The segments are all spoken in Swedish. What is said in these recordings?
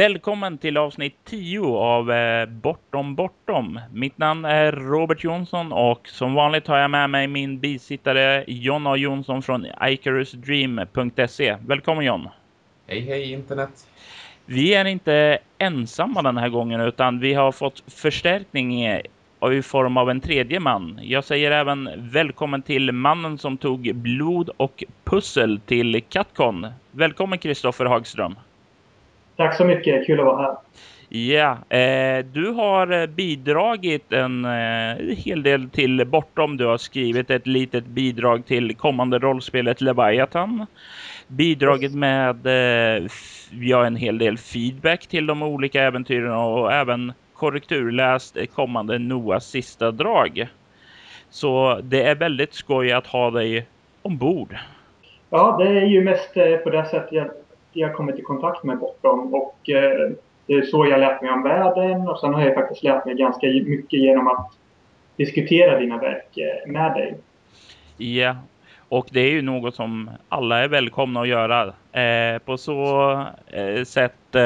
Välkommen till avsnitt 10 av eh, Bortom Bortom. Mitt namn är Robert Jonsson och som vanligt har jag med mig min bisittare John A. Jonsson från IcarusDream.se. Välkommen John! Hej hej internet! Vi är inte ensamma den här gången utan vi har fått förstärkning i, form av en tredje man. Jag säger även välkommen till mannen som tog blod och pussel till Katcon. Välkommen Kristoffer Hagström! Tack så mycket, kul att vara här. Ja, eh, du har bidragit en eh, hel del till Bortom. Du har skrivit ett litet bidrag till kommande rollspelet Leviathan. Bidragit med eh, ja, en hel del feedback till de olika äventyren och även korrekturläst kommande Noahs sista drag. Så det är väldigt skoj att ha dig ombord. Ja, det är ju mest eh, på det sättet jag kommit i kontakt med Bortom och eh, det är så jag lärt mig om världen och sen har jag faktiskt lärt mig ganska mycket genom att diskutera dina verk eh, med dig. Ja, och det är ju något som alla är välkomna att göra. Eh, på så eh, sätt eh,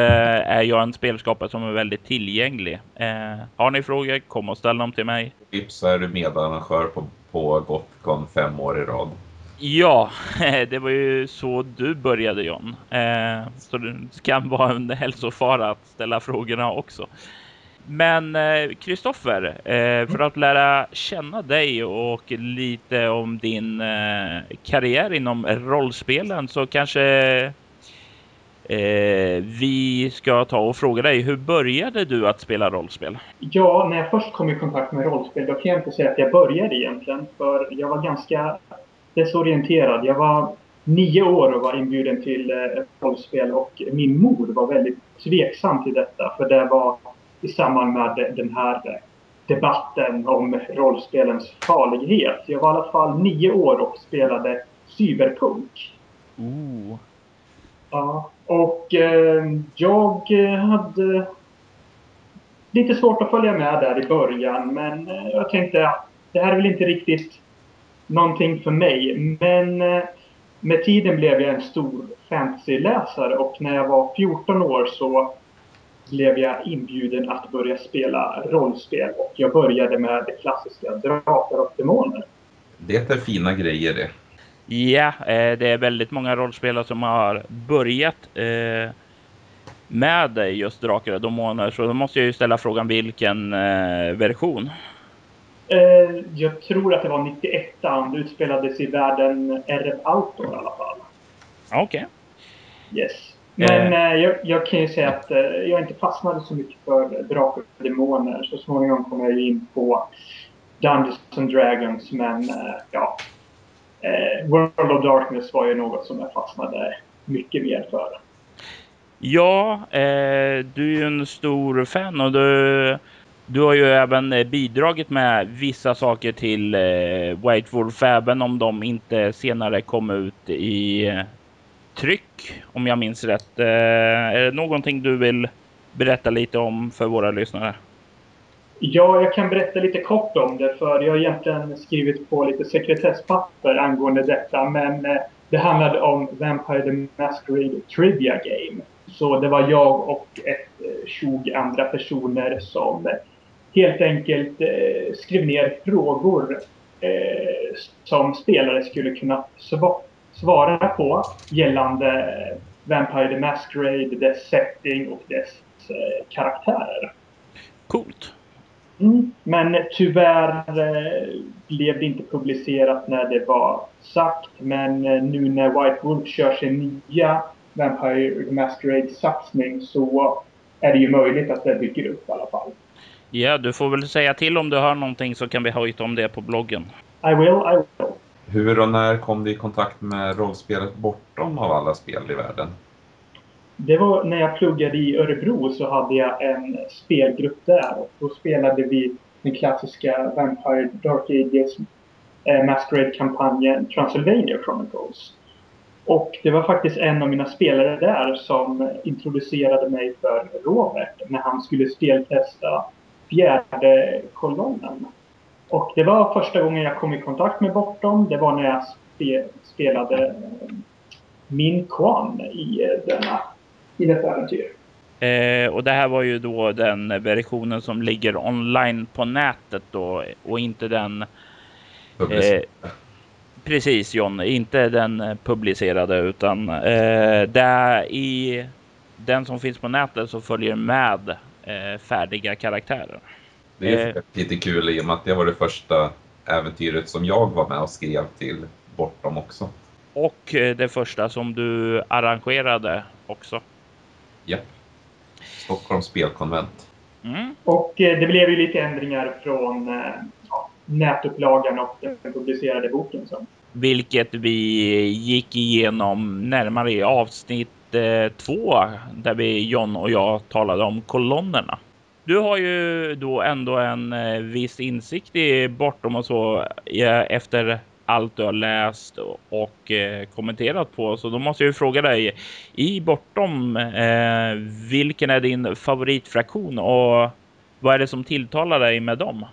är jag en spelskapare som är väldigt tillgänglig. Har ni frågor, kom och ställ dem till mig. Vips är du medarrangör på, på Gotcon fem år i rad. Ja, det var ju så du började John. Eh, så det kan vara en hälsofara att ställa frågorna också. Men eh, Kristoffer, eh, för att lära känna dig och lite om din eh, karriär inom rollspelen så kanske eh, vi ska ta och fråga dig, hur började du att spela rollspel? Ja, när jag först kom i kontakt med rollspel, då kan jag inte säga att jag började egentligen. För jag var ganska desorienterad. Jag var nio år och var inbjuden till eh, rollspel och min mor var väldigt tveksam till detta för det var i samband med den här debatten om rollspelens farlighet. Jag var i alla fall nio år och spelade cyberpunk. Ooh. Ja, och eh, jag hade lite svårt att följa med där i början men eh, jag tänkte att det här är väl inte riktigt någonting för mig. Men eh, med tiden blev jag en stor fantasyläsare och när jag var 14 år så blev jag inbjuden att börja spela rollspel och jag började med det klassiska Drakar och Demoner. Det är fina grejer det. Ja, eh, det är väldigt många rollspelare som har börjat eh, med just Drakar och Demoner så då måste jag ju ställa frågan vilken version? Eh, jag tror att det var 91 Det utspelades i världen RF Outdoor i alla fall. Okej. Okay. Yes. Men eh. eh, jag, jag, kan ju säga att eh, jag inte fastnade så mycket för drakar och demoner. Så småningom kom jag in på Dungeons and Dragons. Men eh, ja, eh, World of Darkness var ju något som jag fastnade mycket mer för. Ja, du är ju en stor fan och du du har ju även eh, bidragit med vissa saker till eh, White Wolf även om de inte senare kom ut i eh, tryck om jag minns rätt. Är det någonting du vill berätta lite om för våra lyssnare? Ja, jag kan berätta lite kort om det för jag har egentligen skrivit på lite sekretesspapper angående detta men det handlade om Vampire the Masquerade Trivia Game. Så det var jag och ett 20 andra personer som helt enkelt eh, skrev ner frågor eh, som spelare skulle kunna sv svara på gällande Vampire the Masquerade, dess setting och dess eh, karaktärer. Coolt. Mm, men tyvärr eh, blev det inte publicerat när det var sagt. Men eh, nu när White Wolf kör sin nya Vampire the Masquerade-satsning så är det ju möjligt att det dyker upp i alla fall. Ja, du får väl säga till om du har någonting så kan vi hojta om det på bloggen. I will, I will. Hur och när kom du i kontakt med rollspelet Bortom av alla spel i världen? Det var när jag pluggade i Örebro så hade jag en spelgrupp där och då spelade vi den klassiska Vampire Dark Ages eh, Masquerade-kampanjen Transylvania Chronicles. Och det var faktiskt en av mina spelare där som introducerade mig för Robert när han skulle speltesta fjärde kolonnen. Och det var första gången jag kom i kontakt med Bortom. Det var när jag spe, spelade eh, Min Kwan i, eh, denna, i detta äventyr. Eh, och det här var ju då den versionen som ligger online på nätet då och inte den Publicerat. Precis John, inte den publicerade utan eh, där i den som finns på nätet så följer med eh, färdiga karaktärer. Det är Eh. lite kul i och med att det var det första äventyret som jag var med och skrev till Bortom också. Och eh, det första som du arrangerade också. Japp. Stockholms spelkonvent. Mm. Och eh, det blev ju lite ändringar från eh, ja, nätupplagan och den publicerade boken. Så. Vilket vi gick igenom närmare i avsnitt eh, två där vi John och jag talade om kolonnerna. Du har ju då ändå en eh, viss insikt i Bortom och så efter allt du har läst och eh, kommenterat på. Så då måste jag ju fråga dig i Bortom, eh, vilken är din favoritfraktion och vad är det som tilltalar dig med dem?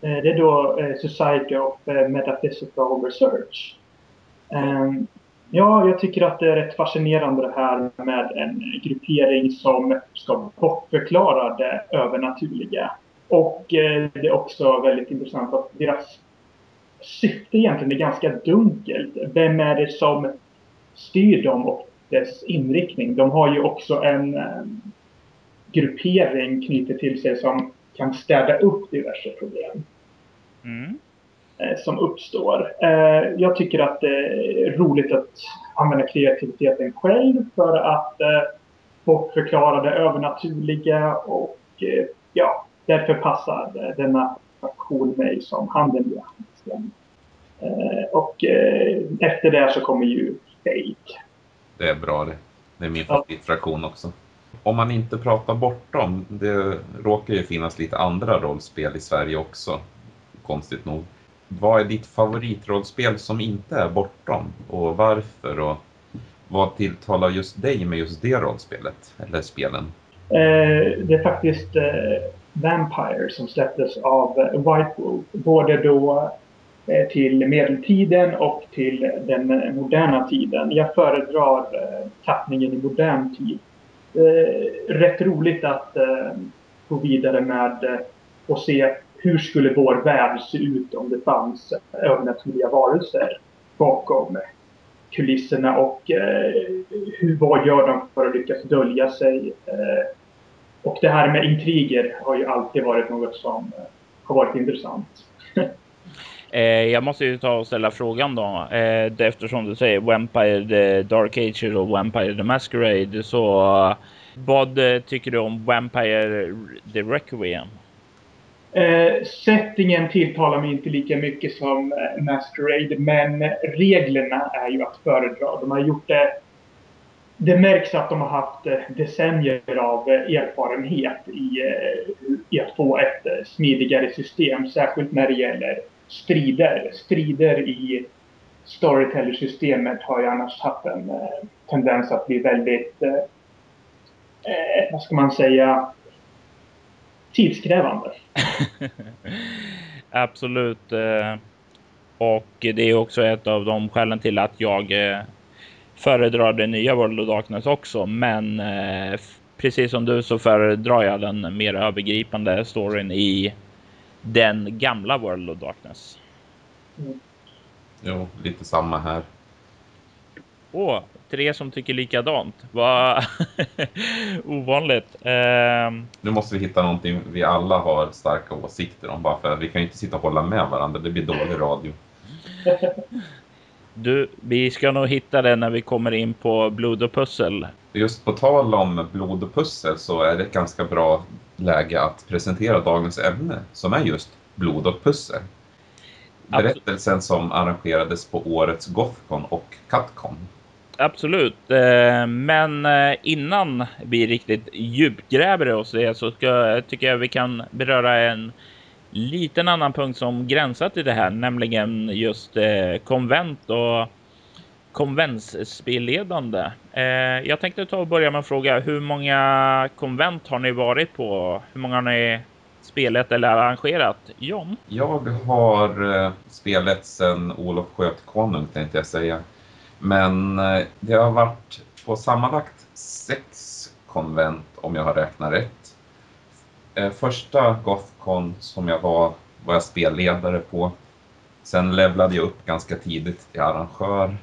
Det är då Society of Metaphysical Research. Ehm, ja, jag tycker att det är rätt fascinerande det här med en gruppering som ska bortförklara det övernaturliga. Och eh, det är också väldigt intressant att deras syfte egentligen är ganska dunkelt. Vem är det som styr dem och dess inriktning? De har ju också en eh, gruppering knutet till sig som kan städa upp diverse problem Mm eh, som uppstår. Eh, jag tycker att det är roligt att använda kreativiteten själv för att eh, bortförklara det övernaturliga och eh, ja, därför passar eh, denna fraktion mig som handen i handsken. Eh, och eh, efter det så kommer ju Fate. Det är bra det. Det är min Ja. favoritfraktion också. Om man inte pratar bortom, det råkar ju finnas lite andra rollspel i Sverige också, konstigt nog. Vad är ditt favoritrollspel som inte är bortom och varför? Och vad tilltalar just dig med just det rollspelet, eller spelen? Eh, det är faktiskt eh, Vampire som släpptes av eh, White Wolf. Både då eh, till medeltiden och till den eh, moderna tiden. Jag föredrar eh, tappningen i modern tid. Eh, rätt roligt att eh, gå vidare med eh, och se hur skulle vår värld se ut om det fanns övernaturliga varelser bakom kulisserna och eh, hur, vad gör de för att lyckas dölja sig? Eh, och det här med intriger har ju alltid varit något som eh, har varit intressant. Eh, jag måste ju ta och ställa frågan då. Eh, eftersom du säger Vampire the Dark Ages och Vampire the Masquerade. Så eh, vad eh, tycker du om Vampire the Requiem? Eh, settingen tilltalar mig inte lika mycket som eh, Masquerade, men reglerna är ju att föredra. De har gjort det... Det märks att de har haft eh, decennier av eh, erfarenhet i, i att få ett eh, smidigare system, särskilt när det gäller strider. Strider i storytellersystemet har ju annars haft en eh, tendens att bli väldigt, eh, vad ska man säga, tidskrävande. Absolut. eh, Och det är också ett av de skälen till att jag eh, föredrar det nya World of Darkness också. Men eh, precis som du så föredrar jag den mer övergripande storyn i den gamla World of Darkness. Jo, lite samma här. Åh, tre som tycker likadant. Vad ovanligt. Ehm, Nu måste vi hitta någonting vi alla har starka åsikter om, bara för vi kan ju inte sitta och hålla med varandra, det blir dålig radio. du, vi ska nog hitta det när vi kommer in på blod och pussel. Just på tal om blod och pussel så är det ett ganska bra läge att presentera dagens ämne som är just blod och pussel. Berättelsen som arrangerades på årets Gothcon och Catcon. Absolut, eh, men eh, innan vi riktigt djupgräver oss det så ska, tycker jag vi kan beröra en liten annan punkt som gränsar till det här, nämligen just eh, konvent och konventsspelledande. Jag tänkte ta och börja med att fråga hur många konvent har ni varit på? Hur många har ni spelat eller arrangerat? John? Jag har spelet spelat sedan Olof sköt konung tänkte jag säga. Men eh, det har varit på sammanlagt sex konvent om jag har räknat rätt. Eh, första Gothcon som jag var, var jag spelledare på. Sen levlade jag upp ganska tidigt till arrangör.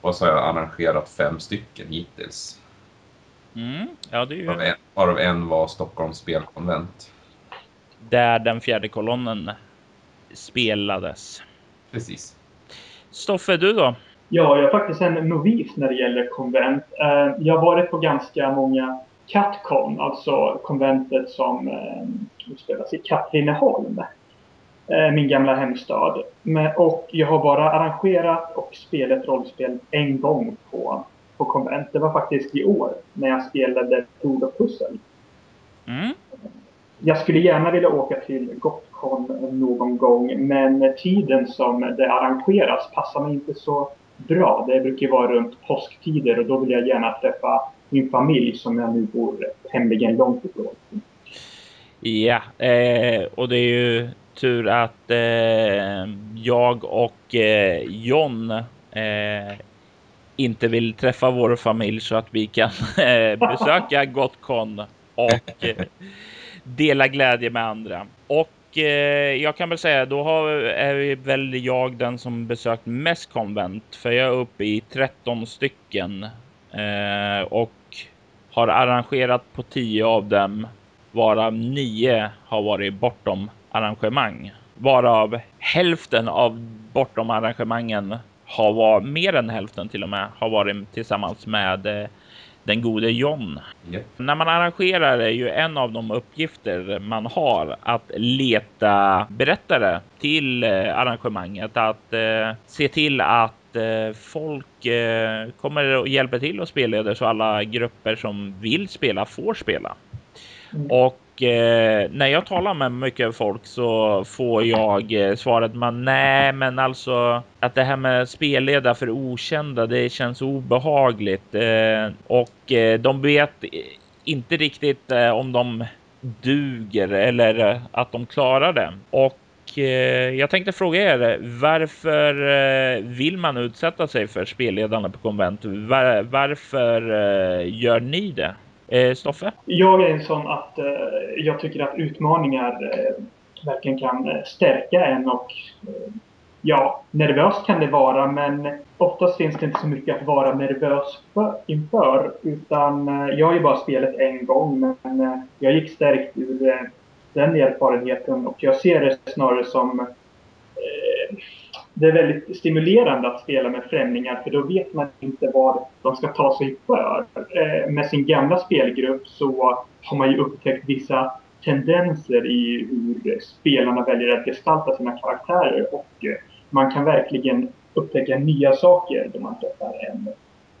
Och så har jag arrangerat fem stycken hittills. Mm. Ja, det är ju... Varav en, varav en var Stockholms spelkonvent. Där den fjärde kolonnen spelades. Precis. Stoffe, du då? Ja, jag är faktiskt en novis när det gäller konvent. Eh, jag har varit på ganska många Katcon, alltså konventet som eh, utspelas i Katrineholm. Eh, min gamla hemstad. Och jag har bara arrangerat och spelat rollspel en gång på, på konvent. Det var faktiskt i år när jag spelade Ord och pussel. Mm. Jag skulle gärna vilja åka till Gotcon någon gång men tiden som det arrangeras passar mig inte så bra. Det brukar ju vara runt påsktider och då vill jag gärna träffa min familj som jag nu bor tämligen långt ifrån. Ja, eh, och det är ju tur att eh, jag och eh, John eh, inte vill träffa vår familj så att vi kan eh, besöka Gotcon och eh, dela glädje med andra. Och Eh, jag kan väl säga då har, är väl jag den som besökt mest konvent för jag är uppe i 13 stycken eh, och har arrangerat på 10 av dem varav 9 har varit bortom arrangemang. Varav hälften av bortom arrangemangen har varit mer än hälften till och med har varit tillsammans med eh, den gode John. Yeah. När man arrangerar är ju en av de uppgifter man har att leta berättare till eh, arrangemanget. Att eh, se till att eh, folk eh, kommer och hjälper till och spelleder så alla grupper som vill spela får spela. Mm. Och eh, när jag talar med mycket folk så får jag eh, svaret man nej, men alltså att det här med spelleda för okända, det känns obehagligt eh, och eh, de vet inte riktigt eh, om de duger eller att de klarar det. Och eh, jag tänkte fråga er, varför vill man utsätta sig för spelledarna på konvent? Var, varför gör ni det? Eh, Stoffe? Jag är en sån att eh, jag tycker att utmaningar eh, verkligen kan eh, stärka en och eh, ja, nervöst kan det vara men oftast finns det inte så mycket att vara nervös för, inför utan eh, jag har ju bara spelat en gång men eh, jag gick stärkt ur eh, den erfarenheten och jag ser det snarare som det är väldigt stimulerande att spela med främlingar för då vet man inte vad de ska ta sig för. Eh, med sin gamla spelgrupp så har man ju upptäckt vissa tendenser i hur spelarna väljer att gestalta sina karaktärer och eh, man kan verkligen upptäcka nya saker då man träffar en,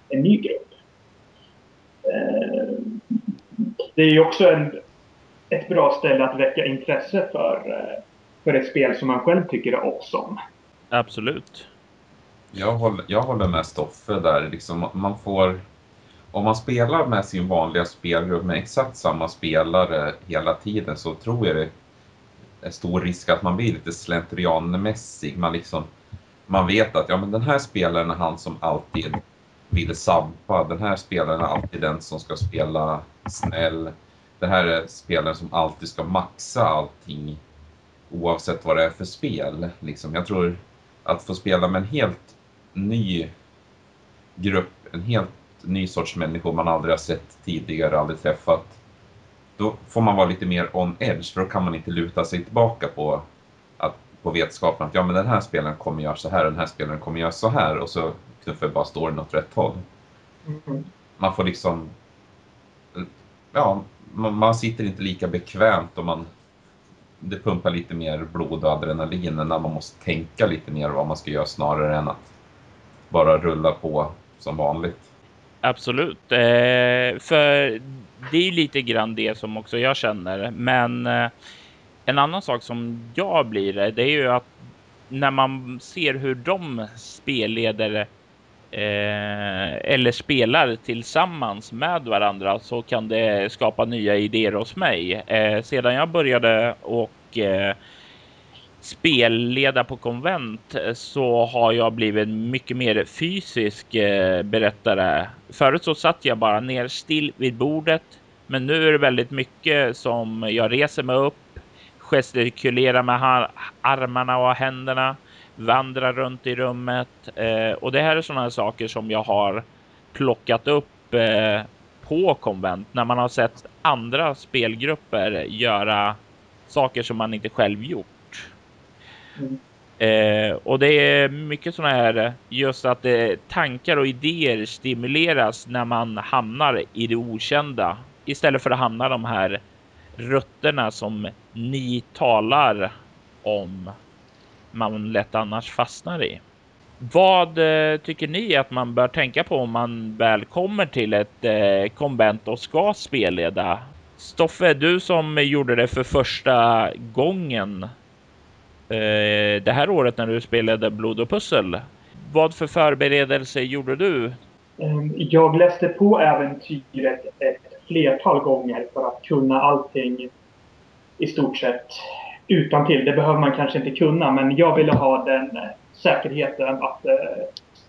en ny grupp. Eh, det är ju också en, ett bra ställe att väcka intresse för, för ett spel som man själv tycker är awesome. Absolut. Jag håller, jag håller med Stoffe där. Liksom, man får, om man spelar med sin vanliga spelgrupp med exakt samma spelare hela tiden så tror jag det är stor risk att man blir lite slentrianmässig. Man, liksom, man vet att ja, men den här spelaren är han som alltid vill sabba. Den här spelaren är alltid den som ska spela snäll. Det här är spelaren som alltid ska maxa allting oavsett vad det är för spel. Liksom, jag tror att få spela med en helt ny grupp, en helt ny sorts människor man aldrig har sett tidigare, aldrig träffat. Då får man vara lite mer on edge, för då kan man inte luta sig tillbaka på, att, på vetskapen att ja, men den här spelaren kommer göra så här, den här spelaren kommer göra så här och så knuffar bara storyn åt rätt håll. Mm. Man får liksom, ja, man, man sitter inte lika bekvämt och man det pumpar lite mer blod och adrenalin när man måste tänka lite mer vad man ska göra snarare än att bara rulla på som vanligt. Absolut, eh, för det är lite grann det som också jag känner. Men eh, en annan sak som jag blir det är ju att när man ser hur de spelledare eh, eller spelar tillsammans med varandra så kan det skapa nya idéer hos mig. Eh, sedan jag började och eh, spelleda på konvent så har jag blivit mycket mer fysisk eh, berättare. Förut så satt jag bara ner still vid bordet, men nu är det väldigt mycket som jag reser mig upp, gestikulerar med armarna och händerna, vandrar runt i rummet eh, och det här är sådana saker som jag har plockat upp eh, på konvent när man har sett andra spelgrupper göra saker som man inte själv gjort. Mm. Eh, och det är mycket sådana här just att eh, tankar och idéer stimuleras när man hamnar i det okända istället för att hamna de här rötterna som ni talar om man lätt annars fastnar i. Vad eh, tycker ni att man bör tänka på om man väl kommer till ett eh, konvent och ska spelleda? Stoffe, du som gjorde det för första gången eh, det här året när du spelade Blod och pussel. Vad för förberedelser gjorde du? Ehm, jag läste på äventyret ett flertal gånger för att kunna allting i stort sett utan till. Det behöver man kanske inte kunna, men jag ville ha den eh, säkerheten att eh,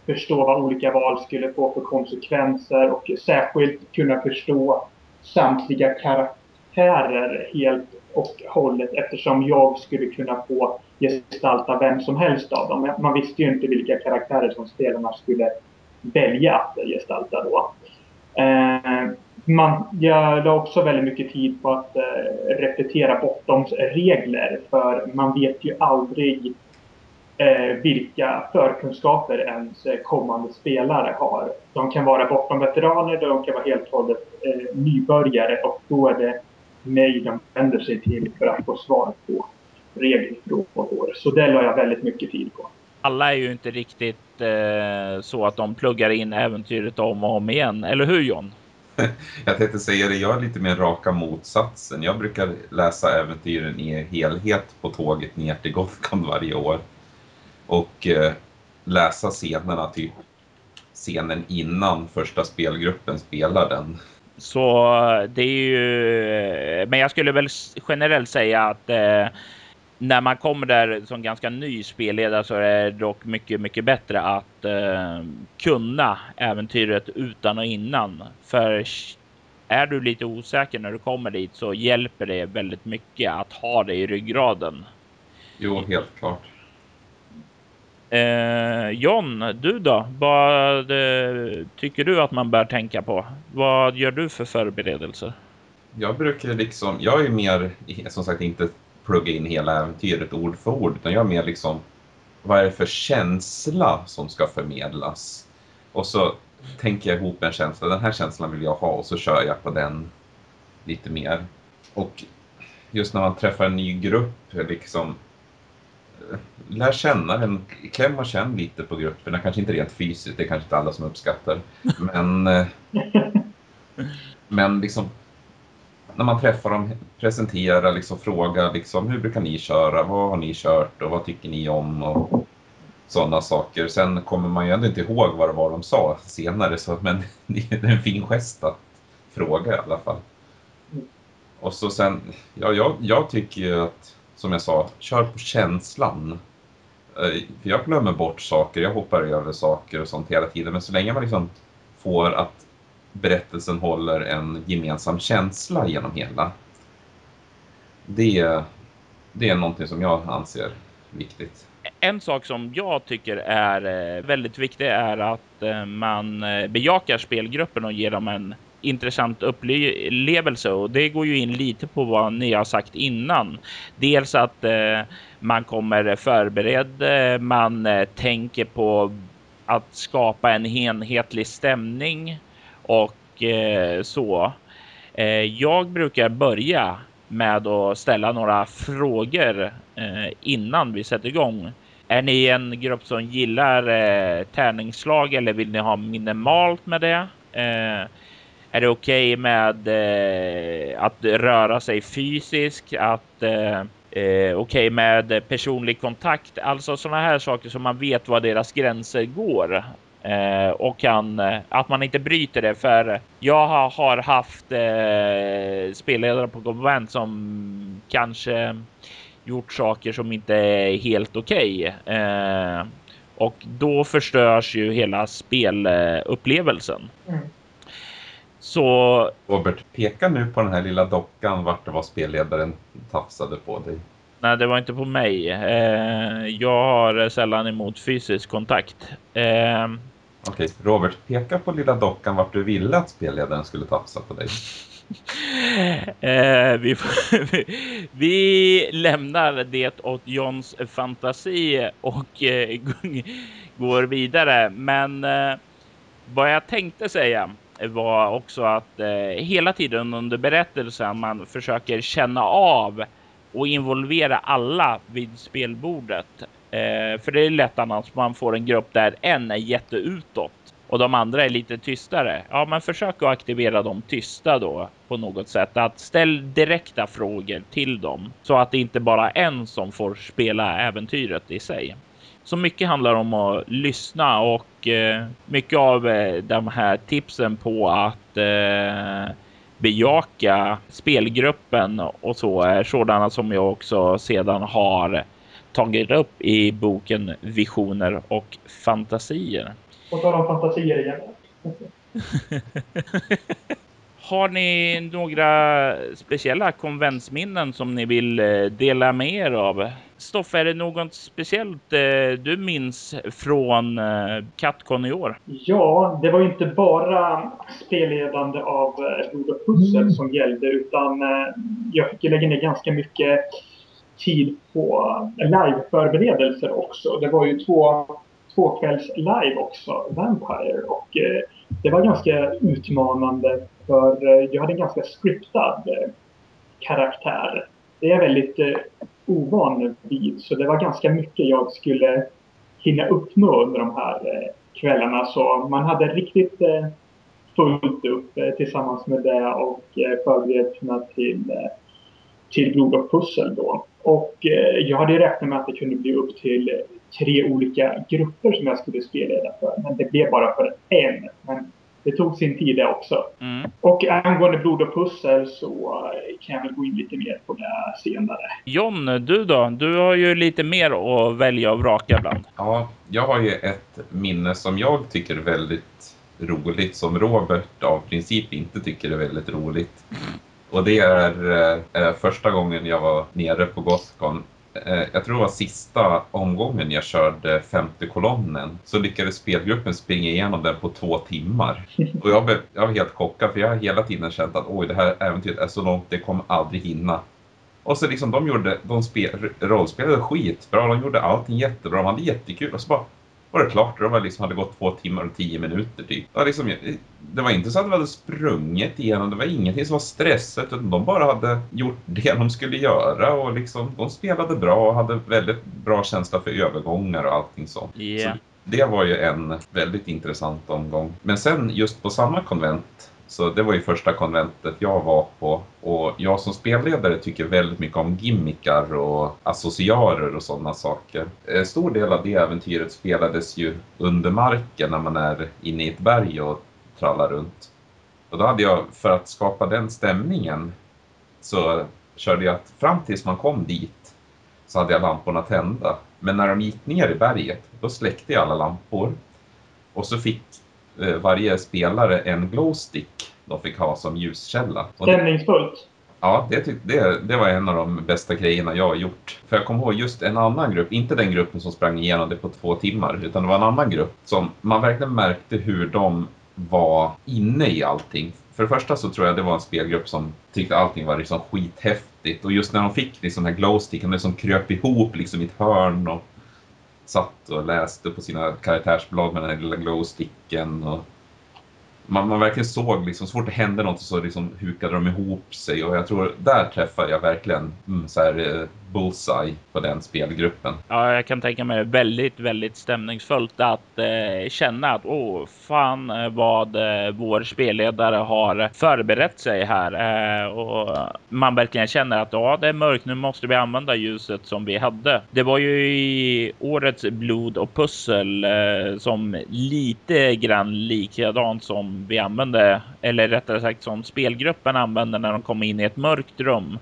förstå vad olika val skulle få för konsekvenser och särskilt kunna förstå samtliga karaktärer helt och hållet eftersom jag skulle kunna få gestalta vem som helst av dem. Man visste ju inte vilka karaktärer som spelarna skulle välja att gestalta då. Eh, man, jag la också väldigt mycket tid på att eh, repetera Bottoms regler för man vet ju aldrig eh, vilka förkunskaper ens kommande spelare har. De kan vara bortom veteraner, de kan vara helt och hållet eh, nybörjare och då är det mig de vänder sig till för att få svar på regelfrågor. Så det la jag väldigt mycket tid på. Alla är ju inte riktigt eh, så att de pluggar in äventyret om och om igen, eller hur John? jag tänkte säga det, jag är lite mer raka motsatsen. Jag brukar läsa äventyren i helhet på tåget ner till Gothcon varje år. Och eh, läsa scenerna, typ scenen innan första spelgruppen spelar den. Så eh, det är ju, eh, men jag skulle väl generellt säga att eh, när man kommer där som ganska ny spelledare så är det dock mycket, mycket bättre att eh, kunna äventyret utan och innan. För är du lite osäker när du kommer dit så hjälper det väldigt mycket att ha det i ryggraden. Jo, helt klart. Eh, John, du då? Vad eh, tycker du att man bör tänka på? Vad gör du för förberedelser? Jag brukar liksom, jag är mer, som sagt inte plugga in hela äventyret ord för ord, utan jag är mer liksom, vad är det för känsla som ska förmedlas? Och så tänker jag ihop en känsla, den här känslan vill jag ha och så kör jag på den lite mer. Och just när man träffar en ny grupp, liksom lär känna den, kläm och känn lite på grupperna, kanske inte rent fysiskt, det är kanske inte alla som uppskattar, men eh, men liksom när man träffar dem, presentera, liksom, fråga liksom, hur brukar ni köra, vad har ni kört och vad tycker ni om och sådana saker. Sen kommer man ju ändå inte ihåg vad det var de sa senare, så, men det är en fin gest att fråga i alla fall. Och så sen, ja, jag, jag tycker ju att, som jag sa, kör på känslan. Eh, för jag glömmer bort saker, jag hoppar över saker och sånt hela tiden, men så länge man liksom får att berättelsen håller en gemensam känsla genom hela. Det, det är någonting som jag anser viktigt. En sak som jag tycker är eh, väldigt viktig är att eh, man eh, bejakar spelgruppen och ger dem en intressant upplevelse och det går ju in lite på vad ni har sagt innan. Dels att man kommer förberedd, man tänker på att skapa en enhetlig stämning och eh, så. Eh, jag brukar börja med att ställa några frågor eh, innan vi sätter igång. Är ni en grupp som gillar eh, tärningsslag eller vill ni ha minimalt med det? Eh, är det okej okay med eh, att röra sig fysiskt? Att eh, eh okej okay med personlig kontakt? Alltså sådana här saker som man vet var deras gränser går. Eh, och kan, eh, att man inte bryter det. För jag har haft eh, spelledare på konvent som kanske gjort saker som inte är helt okej. Okay. Eh, och då förstörs ju hela spelupplevelsen. Mm. Så... Robert, peka nu på den här lilla dockan vart det var spelledaren tafsade på dig. Nej, det var inte på mig. Eh, jag har sällan emot fysisk kontakt. Eh, Okej, Robert, peka på lilla dockan vart du ville att spelledaren skulle tafsa på dig. eh, vi, vi, lämnar det åt Johns fantasi och eh, går vidare. Men eh, vad jag tänkte säga var också att eh, hela tiden under berättelsen man försöker känna av och involvera alla vid spelbordet. Eh, för det är lätt annars man får en grupp där en är jätteutåt och de andra är lite tystare. Ja, men försök att aktivera dem tysta då på något sätt. Att ställ direkta frågor till dem så att det inte bara är en som får spela äventyret i sig. Så mycket handlar om att lyssna och eh, mycket av eh, de här tipsen på att eh, bejaka spelgruppen och så är sådana som jag också sedan har tagit upp i boken Visioner och fantasier. Och tal om fantasier igen. Har ni några speciella konventsminnen som ni vill eh, dela med er av? Stoffe, är det något speciellt eh, du minns från eh, Katcon i år? Ja, det var inte bara spelledande av Blod och pussel mm. som gällde utan jag fick lägga ner ganska mycket tid på liveförberedelser också. Det var ju två tvåkvälls live också, Vampire. Och eh, det var ganska utmanande för eh, jag hade en ganska scriptad eh, karaktär. Det är jag väldigt eh, ovan vid, så det var ganska mycket jag skulle hinna uppnå under de här eh, kvällarna. Så man hade riktigt eh, fullt upp eh, tillsammans med det och eh, förberedelserna till, eh, till blod och pussel då. Och eh, jag hade räknat med att det kunde bli upp till tre olika grupper som jag skulle spelleda för. Men det blev bara för en. Men det tog sin tid det också. Mm. Och angående blod och pussel så kan jag väl gå in lite mer på det senare. John, du då? Du har ju lite mer att välja och vraka bland. Ja, jag har ju ett minne som jag tycker är väldigt roligt som Robert av princip inte tycker är väldigt roligt. Och det är eh, första gången jag var nere på Gothcon Eh, jag tror det var sista omgången jag körde femte kolonnen så lyckades spelgruppen springa igenom den på två timmar. Och jag, blev, jag var helt chockad för jag har hela tiden känt att oj det här äventyret är så långt, det kommer aldrig hinna. Och så liksom de gjorde, de spel, rollspelade skitbra, de gjorde allting jättebra, de hade jättekul och så bara var det klart. Det var liksom, hade gått två timmar och tio minuter typ. Det var, liksom, det var inte så att de hade sprungit igenom, det var ingenting som var stressat utan de bara hade gjort det de skulle göra och liksom, de spelade bra och hade väldigt bra känsla för övergångar och allting sånt. Yeah. Så det var ju en väldigt intressant omgång. Men sen just på samma konvent så det var ju första konventet jag var på och jag som spelledare tycker väldigt mycket om gimmickar och associarer och sådana saker. En stor del av det äventyret spelades ju under marken när man är inne i ett berg och trallar runt. Och då hade jag, för att skapa den stämningen, så körde jag att fram tills man kom dit så hade jag lamporna tända. Men när de gick ner i berget, då släckte jag alla lampor. Och så fick varje spelare en glowstick de fick ha som ljuskälla. Stämningsfullt. Ja, det, det, det var en av de bästa grejerna jag har gjort. För jag kommer ihåg just en annan grupp, inte den gruppen som sprang igenom det på två timmar, utan det var en annan grupp som man verkligen märkte hur de var inne i allting. För det första så tror jag det var en spelgrupp som tyckte allting var liksom skithäftigt och just när de fick liksom den här glowsticken, det som kröp ihop liksom i ett hörn och satt och läste på sina karaktärsblad med den här lilla glowsticken. Och man, man verkligen såg liksom, så fort det hände något så liksom hukade de ihop sig och jag tror där träffade jag verkligen mm, så här, eh, bullseye på den spelgruppen. Ja, jag kan tänka mig väldigt, väldigt stämningsfullt att eh, känna att åh, fan eh, vad eh, vår spelledare har förberett sig här eh, och man verkligen känner att ja, det är mörkt. Nu måste vi använda ljuset som vi hade. Det var ju i årets blod och pussel eh, som lite grann likadant som vi använde, eller rättare sagt som spelgruppen använde när de kom in i ett mörkt rum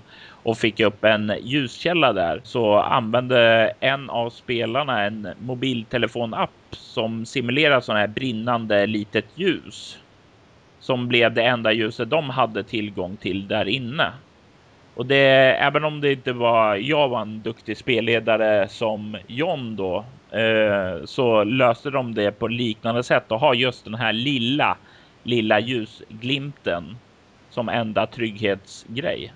och fick upp en ljuskälla där så använde en av spelarna en mobiltelefonapp som simulerar sådana här brinnande litet ljus som blev det enda ljuset de hade tillgång till där inne. Och det, även om det inte var jag var en duktig spelledare som John då, eh, så löste de det på liknande sätt och har just den här lilla, lilla ljusglimten som enda trygghetsgrej.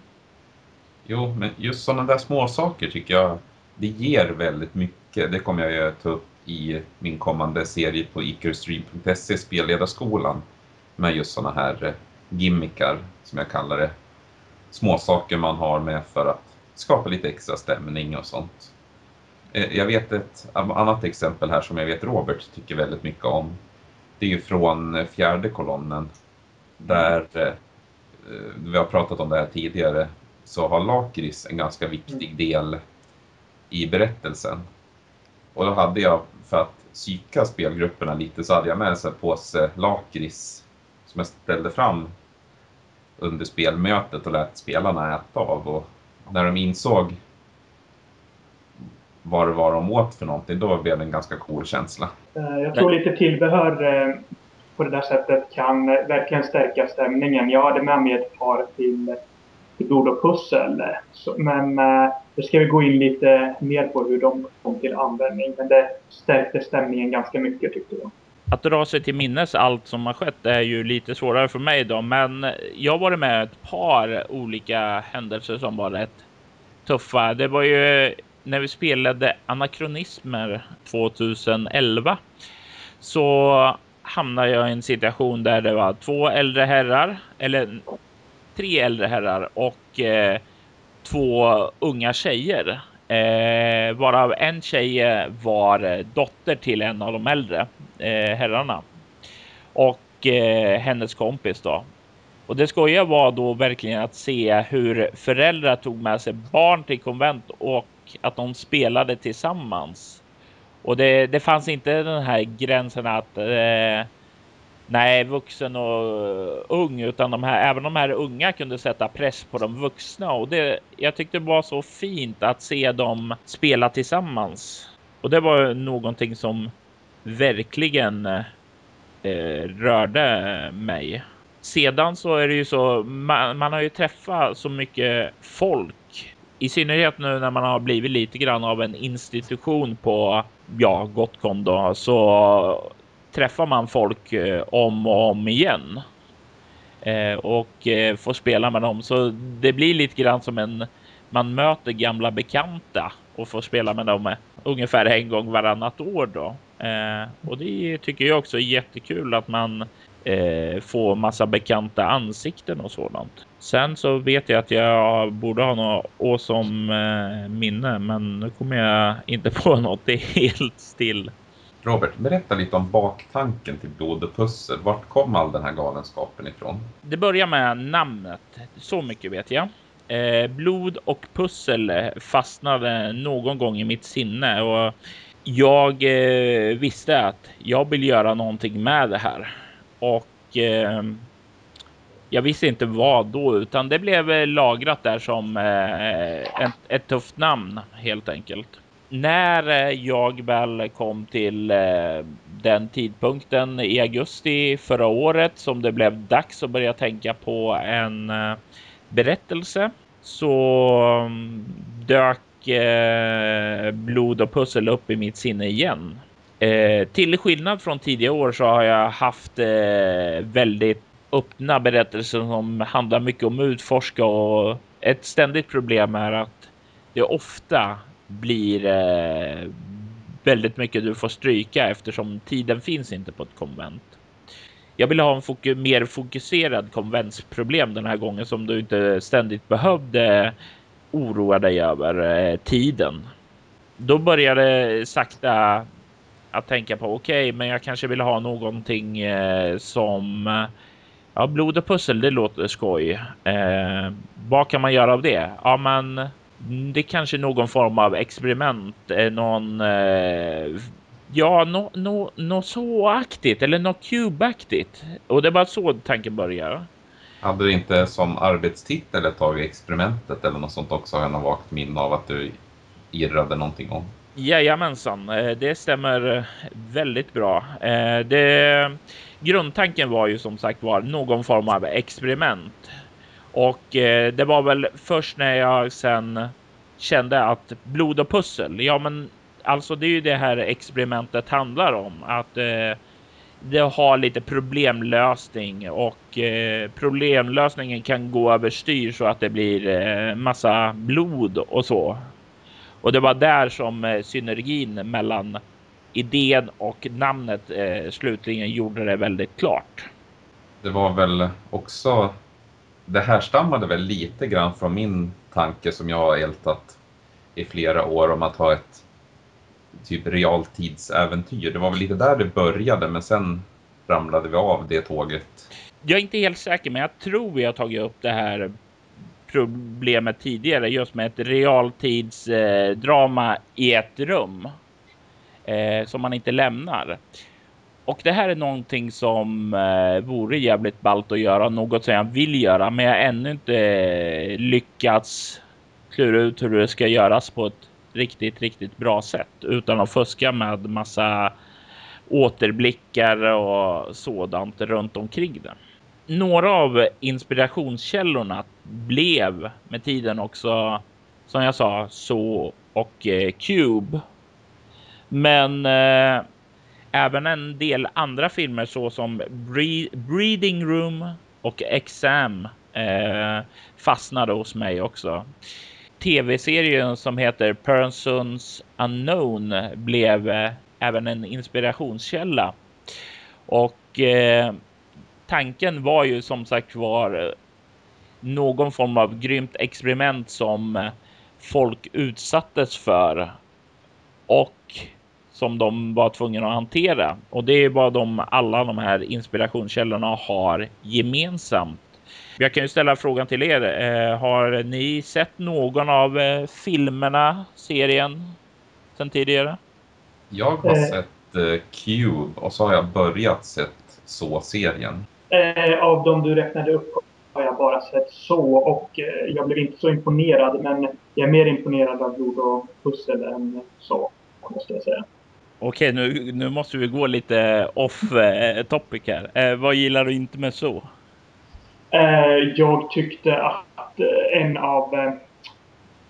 Jo, men just sådana där små saker tycker jag det ger väldigt mycket. Det kommer jag att ta upp i min kommande serie på icarustream.se, spelledarskolan, med just sådana här eh, gimmickar, som jag kallar det. Små saker man har med för att skapa lite extra stämning och sånt. Eh, jag vet ett annat exempel här som jag vet Robert tycker väldigt mycket om. Det är ju från eh, fjärde kolonnen. Där, vi har pratat om det här tidigare, så har lakrits en ganska viktig mm. del i berättelsen. Och då hade jag, för att psyka spelgrupperna lite, så hade jag med en påse lakrits som jag ställde fram under spelmötet och lät spelarna äta av. Och när de insåg vad det var de åt för någonting, då blev det en ganska cool känsla. Eh, jag tror lite tillbehör eh, på det där sättet kan verkligen stärka stämningen. Jag hade med mig ett par till ord och pussel. Men eh, då ska vi gå in lite mer på hur de kom till användning. Men det stärkte stämningen ganska mycket tyckte jag. Att dra sig till minnes allt som har skett är ju lite svårare för mig då, men jag var med ett par olika händelser som var rätt tuffa. Det var ju när vi spelade Anakronismer 2011 så hamnade jag i en situation där det var två äldre herrar, eller tre äldre herrar och eh, två unga tjejer. Eh, varav en tjej eh, var eh, dotter till en av de äldre eh, herrarna. Och eh, hennes kompis då. Och det skojiga var då verkligen att se hur föräldrar tog med sig barn till konvent och att de spelade tillsammans. Och det, det fanns inte den här gränsen att eh, nej, vuxen och eh, ung, utan de här, även de här unga kunde sätta press på de vuxna och det, jag tyckte det var så fint att se dem spela tillsammans. Och det var någonting som verkligen eh, eh rörde mig. Sedan så är det ju så, man, man har ju träffat så mycket folk i synnerhet nu när man har blivit lite grann av en institution på ja, Gotcon då, så träffar man folk eh, om och om igen. Eh, och eh, får spela med dem. Så det blir lite grann som en man möter gamla bekanta och får spela med dem ungefär en gång varannat år då. och det tycker jag också är jättekul att man får massa bekanta ansikten och sådant. Sen så vet jag att jag borde ha något awesome minne, men nu kommer jag inte på något. Det är helt still. Robert, berätta lite om baktanken till Blod och pussel. Vart kom all den här galenskapen ifrån? Det börjar med namnet. Så mycket vet jag. Eh, Blod och pussel eh, fastnade någon gång i mitt sinne och jag eh, visste att jag vill göra någonting med det här. Och jag visste inte vad då, utan det blev lagrat där som ett, ett tufft namn helt enkelt när eh, jag väl kom till eh, den tidpunkten i augusti förra året som det blev dags att börja tänka på en eh, berättelse så mm, dök blod och pussel upp i mitt sinne igen. till skillnad från tidigare år så har jag haft väldigt öppna berättelser som handlar mycket om utforska och ett ständigt problem är att det ofta blir eh, väldigt mycket du får stryka eftersom tiden finns inte på ett konvent. Jag vill ha en fok mer fokuserad konventsproblem den här gången som du inte ständigt behövde oroa dig över eh, tiden. Då började sakta att tänka på okej, okay, men jag kanske vill ha någonting eh, som ja, blod och pussel. Det låter skoj. Eh, vad kan man göra av det? Ja, men det kanske någon form av experiment, eh, någon eh, ja, något no, no, så aktigt eller något cube-aktigt. Och det var så tanken började. Hade du inte som arbetstitel ett tag experimentet eller något sånt också? Har jag något vagt minne av att du irrade någonting om. Jajamensan, eh, det stämmer eh, väldigt bra. Det, grundtanken var ju som sagt var någon form av experiment. Och eh, det var väl först när jag sen kände att blod och pussel, ja men alltså det är ju det här experimentet handlar om. Att eh, det har lite problemlösning och eh, problemlösningen kan gå överstyr så att det blir eh, massa blod och så. Och det var där som eh, synergin mellan idén och namnet eh, slutligen gjorde det väldigt klart. Det var väl också, det härstammade väl lite grann från min tanke som jag har ältat i flera år om att ha ett typ realtidsäventyr. Det var väl lite där det började men sen ramlade vi av det tåget. Jag är inte helt säker men jag tror vi har tagit upp det här problemet tidigare just med ett realtidsdrama i ett rum eh, som man inte lämnar. Och det här är någonting som eh, vore jävligt ballt att göra, något som jag vill göra, men jag har ännu inte eh, lyckats klura ut hur det ska göras på ett riktigt, riktigt bra sätt utan att fuska med massa återblickar och sådant runt omkring det. Några av inspirationskällorna blev med tiden också, som jag sa, så och eh, Cube. Men eh, även en del andra filmer såsom Bre Breeding Room och Exam eh, fastnade hos mig också tv-serien som heter Persons Unknown blev eh, även en inspirationskälla. Och eh, tanken var ju som sagt var eh, någon form av grymt experiment som eh, folk utsattes för och som de var tvungna att hantera. Och det är vad de alla de här inspirationskällorna har gemensamt. Jag kan ju ställa frågan till er. Eh, har ni sett någon av eh, filmerna, serien sedan tidigare? Jag har eh. sett eh, Cube och så har jag börjat sett så-serien. Eh, av de du räknade upp har jag bara sett så och jag blev inte så imponerad men jag är mer imponerad av blod och pussel än så måste jag säga. Okej, nu, nu måste vi gå lite off eh, topic här. vad gillar du inte med så? Eh, jag tyckte att eh, en av eh,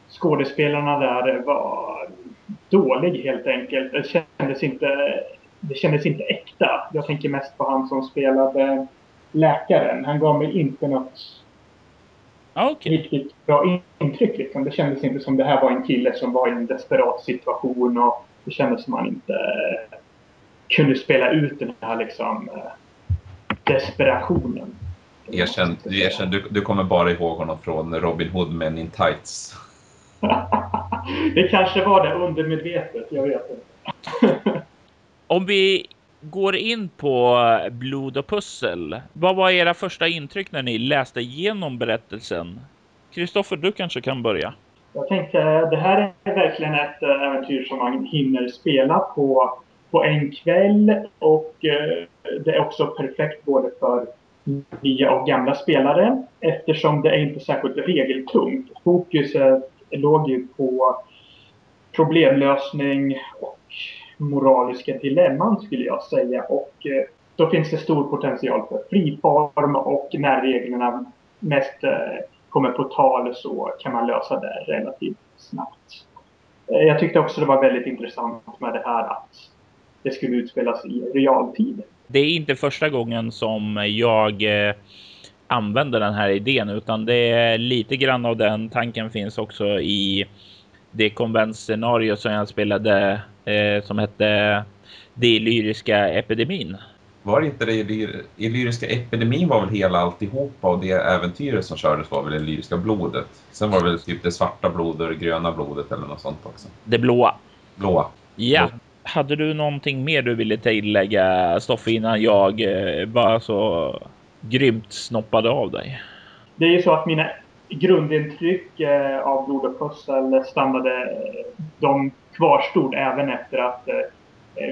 skådespelarna där var dålig helt enkelt. Det kändes inte, det kändes inte äkta. Jag tänker mest på han som spelade läkaren. Han gav mig inte något ah, okay. riktigt bra intryck. Liksom. Det kändes inte som det här var en kille som var i en desperat situation och det kändes som han inte kunde spela ut den här liksom desperationen. Erkänn, du, erkänn, du, du kommer bara ihåg honom från Robin Hood Men in Tights. det kanske var det undermedvetet, jag vet inte. Om vi går in på blod och pussel. Vad var era första intryck när ni läste igenom berättelsen? Kristoffer, du kanske kan börja. Jag tänkte, eh, det här är verkligen ett eh, äventyr som man hinner spela på, på en kväll och eh, det är också perfekt både för nya och gamla spelare eftersom det är inte särskilt regeltungt. Fokuset låg ju på problemlösning och moraliska dilemman skulle jag säga. Och då finns det stor potential för friform och när reglerna mest kommer på tal så kan man lösa det relativt snabbt. Eh, jag tyckte också det var väldigt intressant med det här att det skulle utspelas i realtid det är inte första gången som jag eh, använder den här idén utan det är lite grann av den tanken finns också i det konventscenario som jag spelade eh, som hette eh, Det lyriska epidemin. Var det inte det i lyriska epidemin var väl hela alltihopa och det äventyret som kördes var väl det lyriska blodet. Sen var det väl typ det svarta blodet och det gröna blodet eller något sånt också. Det blåa. Blåa. Ja. Blå hade du någonting mer du ville tillägga Stoffe innan jag eh, bara så grymt snoppade av dig? Det är ju så att mina grundintryck eh, av blod och pussel stannade, de kvarstod även efter att eh,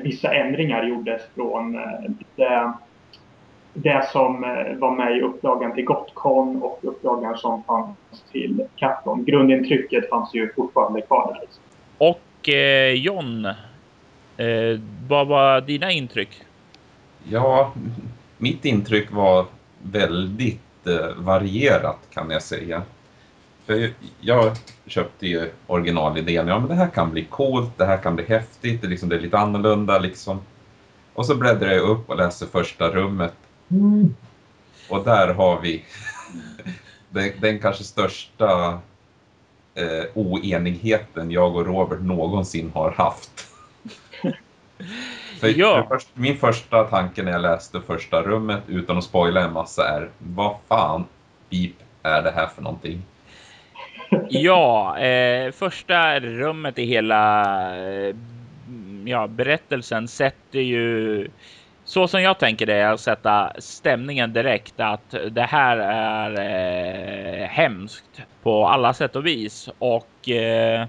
vissa ändringar gjordes från det det som eh, var med i upplagan till Gotcon och upplagan som fanns till Capcom. Grundintrycket fanns ju fortfarande kvar där. Liksom. Och eh, John, eh, vad var dina intryck? Ja, mitt intryck var väldigt eh, varierat kan jag säga. För jag köpte ju originalidén. Ja, men det här kan bli coolt, det här kan bli häftigt, det, liksom, det är lite annorlunda liksom. Och så bläddrar jag upp och läser första rummet. Mm. Och där har vi den, den kanske största eh, oenigheten jag och Robert någonsin har haft. För ja. för min första tanke när jag läste första rummet utan att spoila en massa är vad fan beep är det här för någonting? Ja, eh, första rummet i hela eh, ja, berättelsen sätter ju så som jag tänker det är att sätta stämningen direkt att det här är eh, hemskt på alla sätt och vis och eh,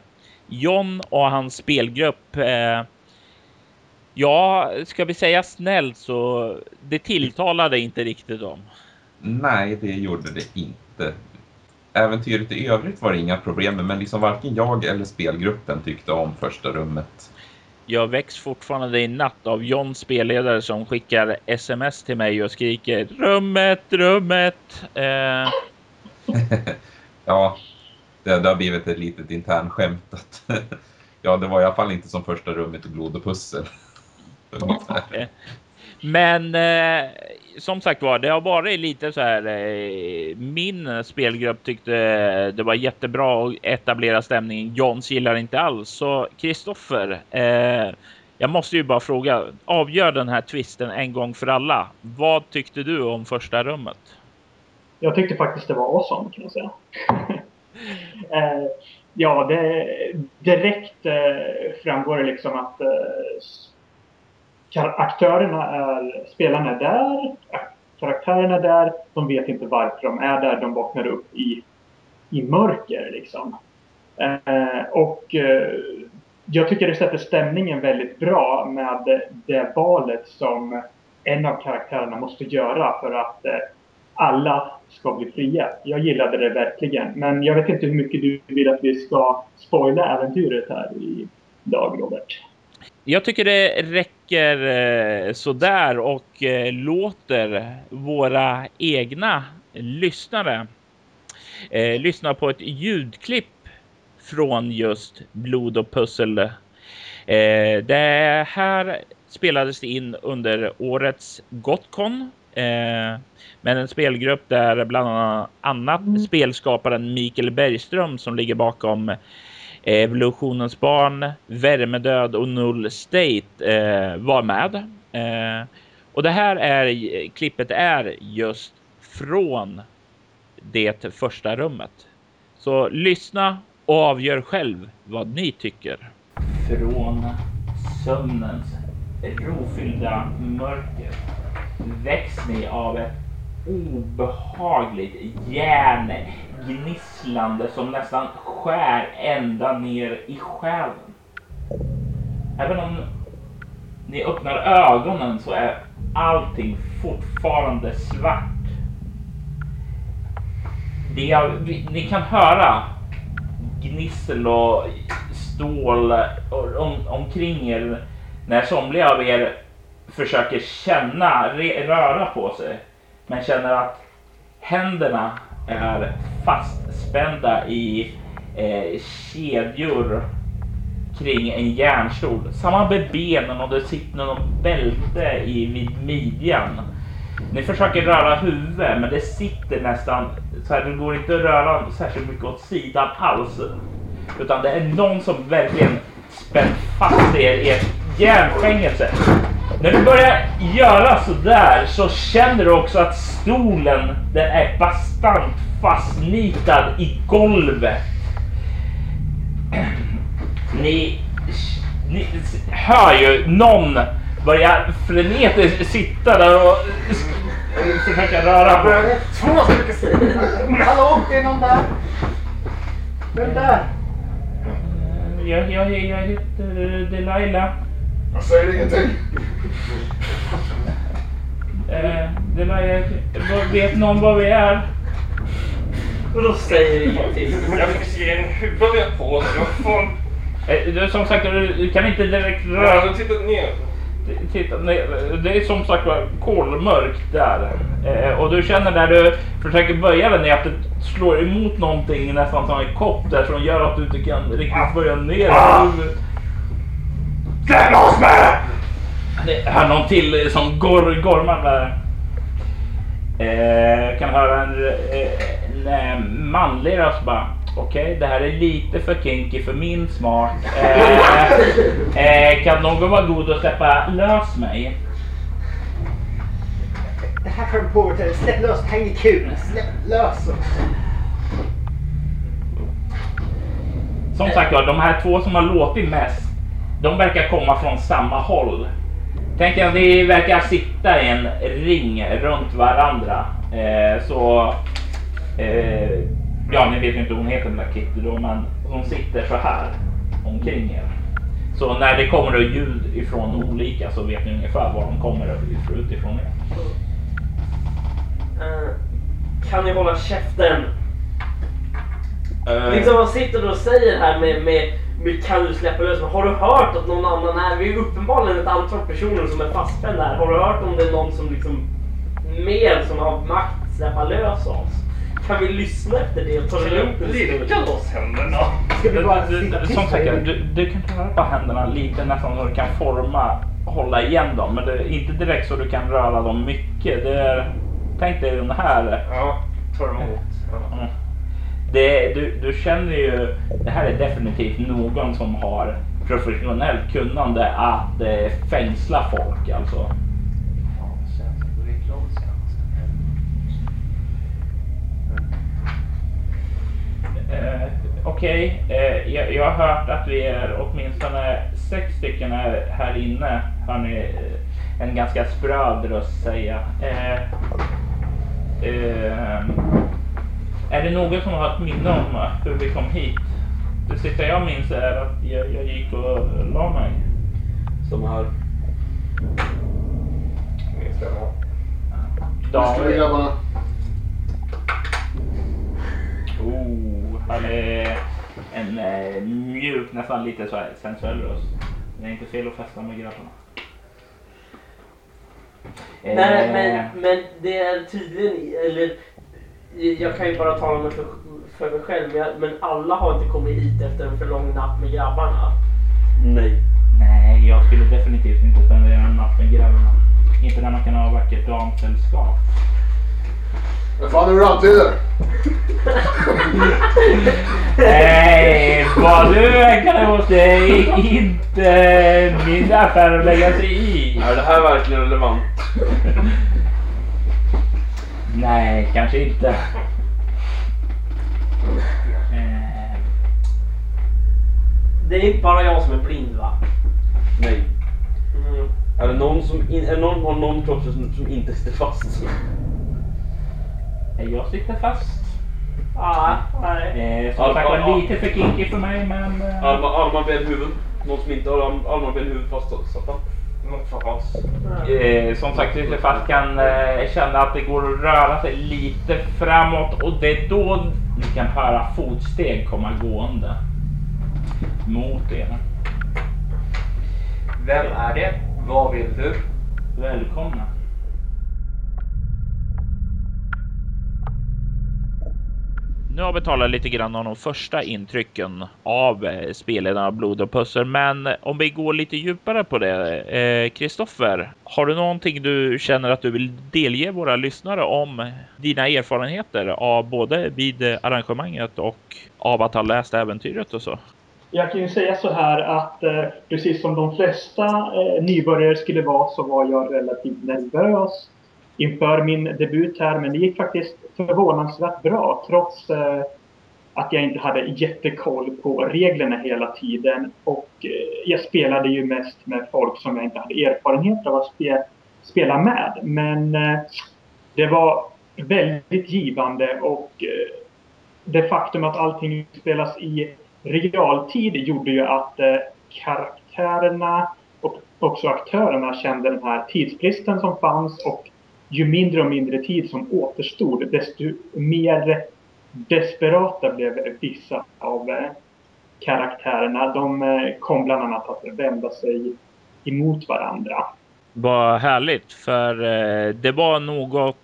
John och hans spelgrupp eh, Ja, ska vi säga snällt så det tilltalade inte riktigt dem. Nej, det gjorde det inte. Äventyret i övrigt var det inga problem med, men liksom varken jag eller spelgruppen tyckte om första rummet. Jag väcks fortfarande i natt av John spelledare som skickar sms till mig och skriker rummet, rummet. Eh... ja, det, det har blivit ett litet internskämt. ja, det var i alla fall inte som första rummet i blod och pussel. Men eh, som sagt var, det har varit lite så här. Eh, min spelgrupp tyckte det var jättebra att etablera stämningen. Johns gillar inte alls. Så Kristoffer, eh, jag måste ju bara fråga. Avgör den här twisten en gång för alla. Vad tyckte du om första rummet? Jag tyckte faktiskt det var awesome kan jag säga. eh, ja, det, direkt eh, framgår det liksom att eh, aktörerna är, spelarna är där, karaktärerna är där, de vet inte varför de är där, de vaknar upp i, i mörker liksom. Eh, och eh, jag tycker det sätter stämningen väldigt bra med det valet som en av karaktärerna måste göra för att eh, alla ska bli fria. Jag gillade det verkligen. Men jag vet inte hur mycket du vill att vi ska spoila äventyret här idag, Robert. Jag tycker det räcker eh, sådär och eh, låter våra egna lyssnare eh, lyssna på ett ljudklipp från just Blod och pussel. Det här spelades in under årets Gotcon eh, med en spelgrupp där bland annat mm. spelskaparen Mikael Bergström som ligger bakom Evolutionens barn, Värmedöd och Null State eh, var med. Eh, och det här är klippet är just från det första rummet. Så lyssna och avgör själv vad ni tycker. Från sömnens rofyllda mörker väcks ni av ett obehagligt gnisslande som nästan skär ända ner i själen. Även om ni öppnar ögonen så är allting fortfarande svart. Det är, ni kan höra gnissel och stål om, omkring er när somliga av er försöker känna, röra på sig men känner att händerna är fastspända i eh, kedjor kring en järnstol. Samma med benen och det sitter någon bälte i vid midjan. Ni försöker röra huvudet men det sitter nästan så här. Det går inte att röra särskilt mycket åt sidan alls. Utan det är någon som verkligen spänt fast er i ett järnfängelse. När du börjar göra sådär så känner du också att stolen den är bastant fastnitad i golvet. Ni, ni hör ju någon börja frenetiskt sitta där och försöka röra på. Två stycken Hallå, det är någon där. Vem där? Jag, jag, jag heter Delilah. Jag säger ingenting. Eh, där vet någon vad vi är? Och då säger ingenting. Jag fick se en huvud vi har på oss. Jag får... Eh, du, som sagt, du, kan inte direkt röra... Ja, titta ner. Titta, nej, det är som sagt var kolmörkt där. Eh, och du känner när du försöker böja dig ner att du slår emot någonting nästan som en kopp där som gör att du inte kan riktigt böja ner huvudet. Släpp loss mig! Det hör någon till som går, gormar där. Eh, kan höra en, en, en manlig röst bara. Okej, okay, det här är lite för kinky för min smak. Eh, eh, kan någon vara god och släppa lös mig? Det här kan du påverka. Släpp lös, det här är inget kul. Släpp lös oss. Som sagt var, de här två som har låtit mest, de verkar komma från samma håll. Tänk att ni verkar sitta i en ring runt varandra. Eh, så... Eh, ja, ni vet ju inte hon heter den där Kitty då, men hon sitter så här omkring er. Så när det kommer ljud ifrån olika så vet ni ungefär var de kommer utifrån er. Uh, kan ni hålla käften? Uh. Liksom vad sitter du och säger här med, med, med kan du släppa lös Har du hört att någon annan är? Vi är uppenbarligen ett antal personer som är fastspända här. Har du hört om det är någon som liksom mer som har makt att släppa lös oss? Kan vi lyssna efter det och ta det lugnt Lirka loss händerna. Som sagt, du, du kan röra på händerna lite nästan så du kan forma, hålla igen dem. Men det är inte direkt så du kan röra dem mycket. Det är, tänk dig den här. Ja, tar emot. Mm. Det, du, du känner ju, det här är definitivt någon som har professionellt kunnande att eh, fängsla folk alltså. Eh, Okej, okay. eh, jag, jag, har hört att vi är åtminstone sex stycken här, här inne. Har ni eh, en ganska spröd röst säga. Eh, eh, är det någon som har ett minne om hur vi kom hit? Det sista jag minns är att jag, jag gick och la mig. Som här. Minns det var. David. Oh, han är en eh, mjuk, nästan lite så här sensuell röst. Det är inte fel att festa med grabbarna. Nej, eh, men, men det är tydligen, eller jag kan ju bara tala mig för, för mig själv, men, alla har inte kommit hit efter en för lång natt med grabbarna. Nej. Nej, jag skulle definitivt inte spendera en natt med grabbarna. Inte när man kan ha vackert damsällskap. Vad fan är det du antyder? Nej, vad du verkar måste inte min affär att lägga sig i. Är det här verkligen relevant? Nej, kanske inte. Eh. Det är inte bara jag som är blind va? Nej. Mm. Är det någon som, in, är det någon har någon kropp som, som inte sitter fast? Jag sitter fast. Ah, nej. Eh, som sagt var lite för kinky för mig men... Eh... Armar, armar, ben, huvud. Någon som inte har armar, ben, huvud fastsatta. Något för oss. Eh, som sagt, fast kan eh, känna att det går att röra sig lite framåt och det är då ni kan höra fotsteg komma gående mot er. Vem är det? Vad vill du? Välkomna. Nu har vi talat lite grann om de första intrycken av eh, spelledarna Blod och Pussel, men om vi går lite djupare på det. Eh, Kristoffer, eh, har du någonting du känner att du vill delge våra lyssnare om dina erfarenheter av både vid arrangemanget och av att ha läst äventyret och så? Jag kan ju säga så här att eh, precis som de flesta eh, nybörjare skulle vara så var jag relativt nervös inför min debut här. Men det gick faktiskt förvånansvärt bra trots eh, att jag inte hade jättekoll på reglerna hela tiden. Och eh, jag spelade ju mest med folk som jag inte hade erfarenhet av att spe, spela med. Men eh, det var väldigt givande och eh, det faktum att allting spelas i realtid gjorde ju att eh, karaktärerna och också aktörerna kände den här tidsbristen som fanns och ju mindre och mindre tid som återstod, desto mer desperata blev vissa av eh, karaktärerna. De eh, kom bland annat att vända sig emot varandra. Vad härligt, för eh, det var något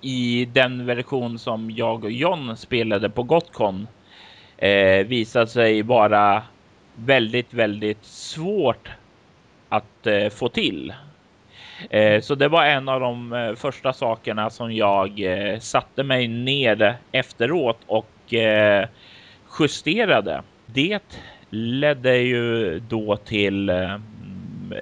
i den version som jag och John spelade på Gotcon eh, visade sig vara väldigt, väldigt svårt att eh, få till. Eh, så det var en av de eh, första sakerna som jag eh, satte mig ner efteråt och justerade. Det ledde ju då till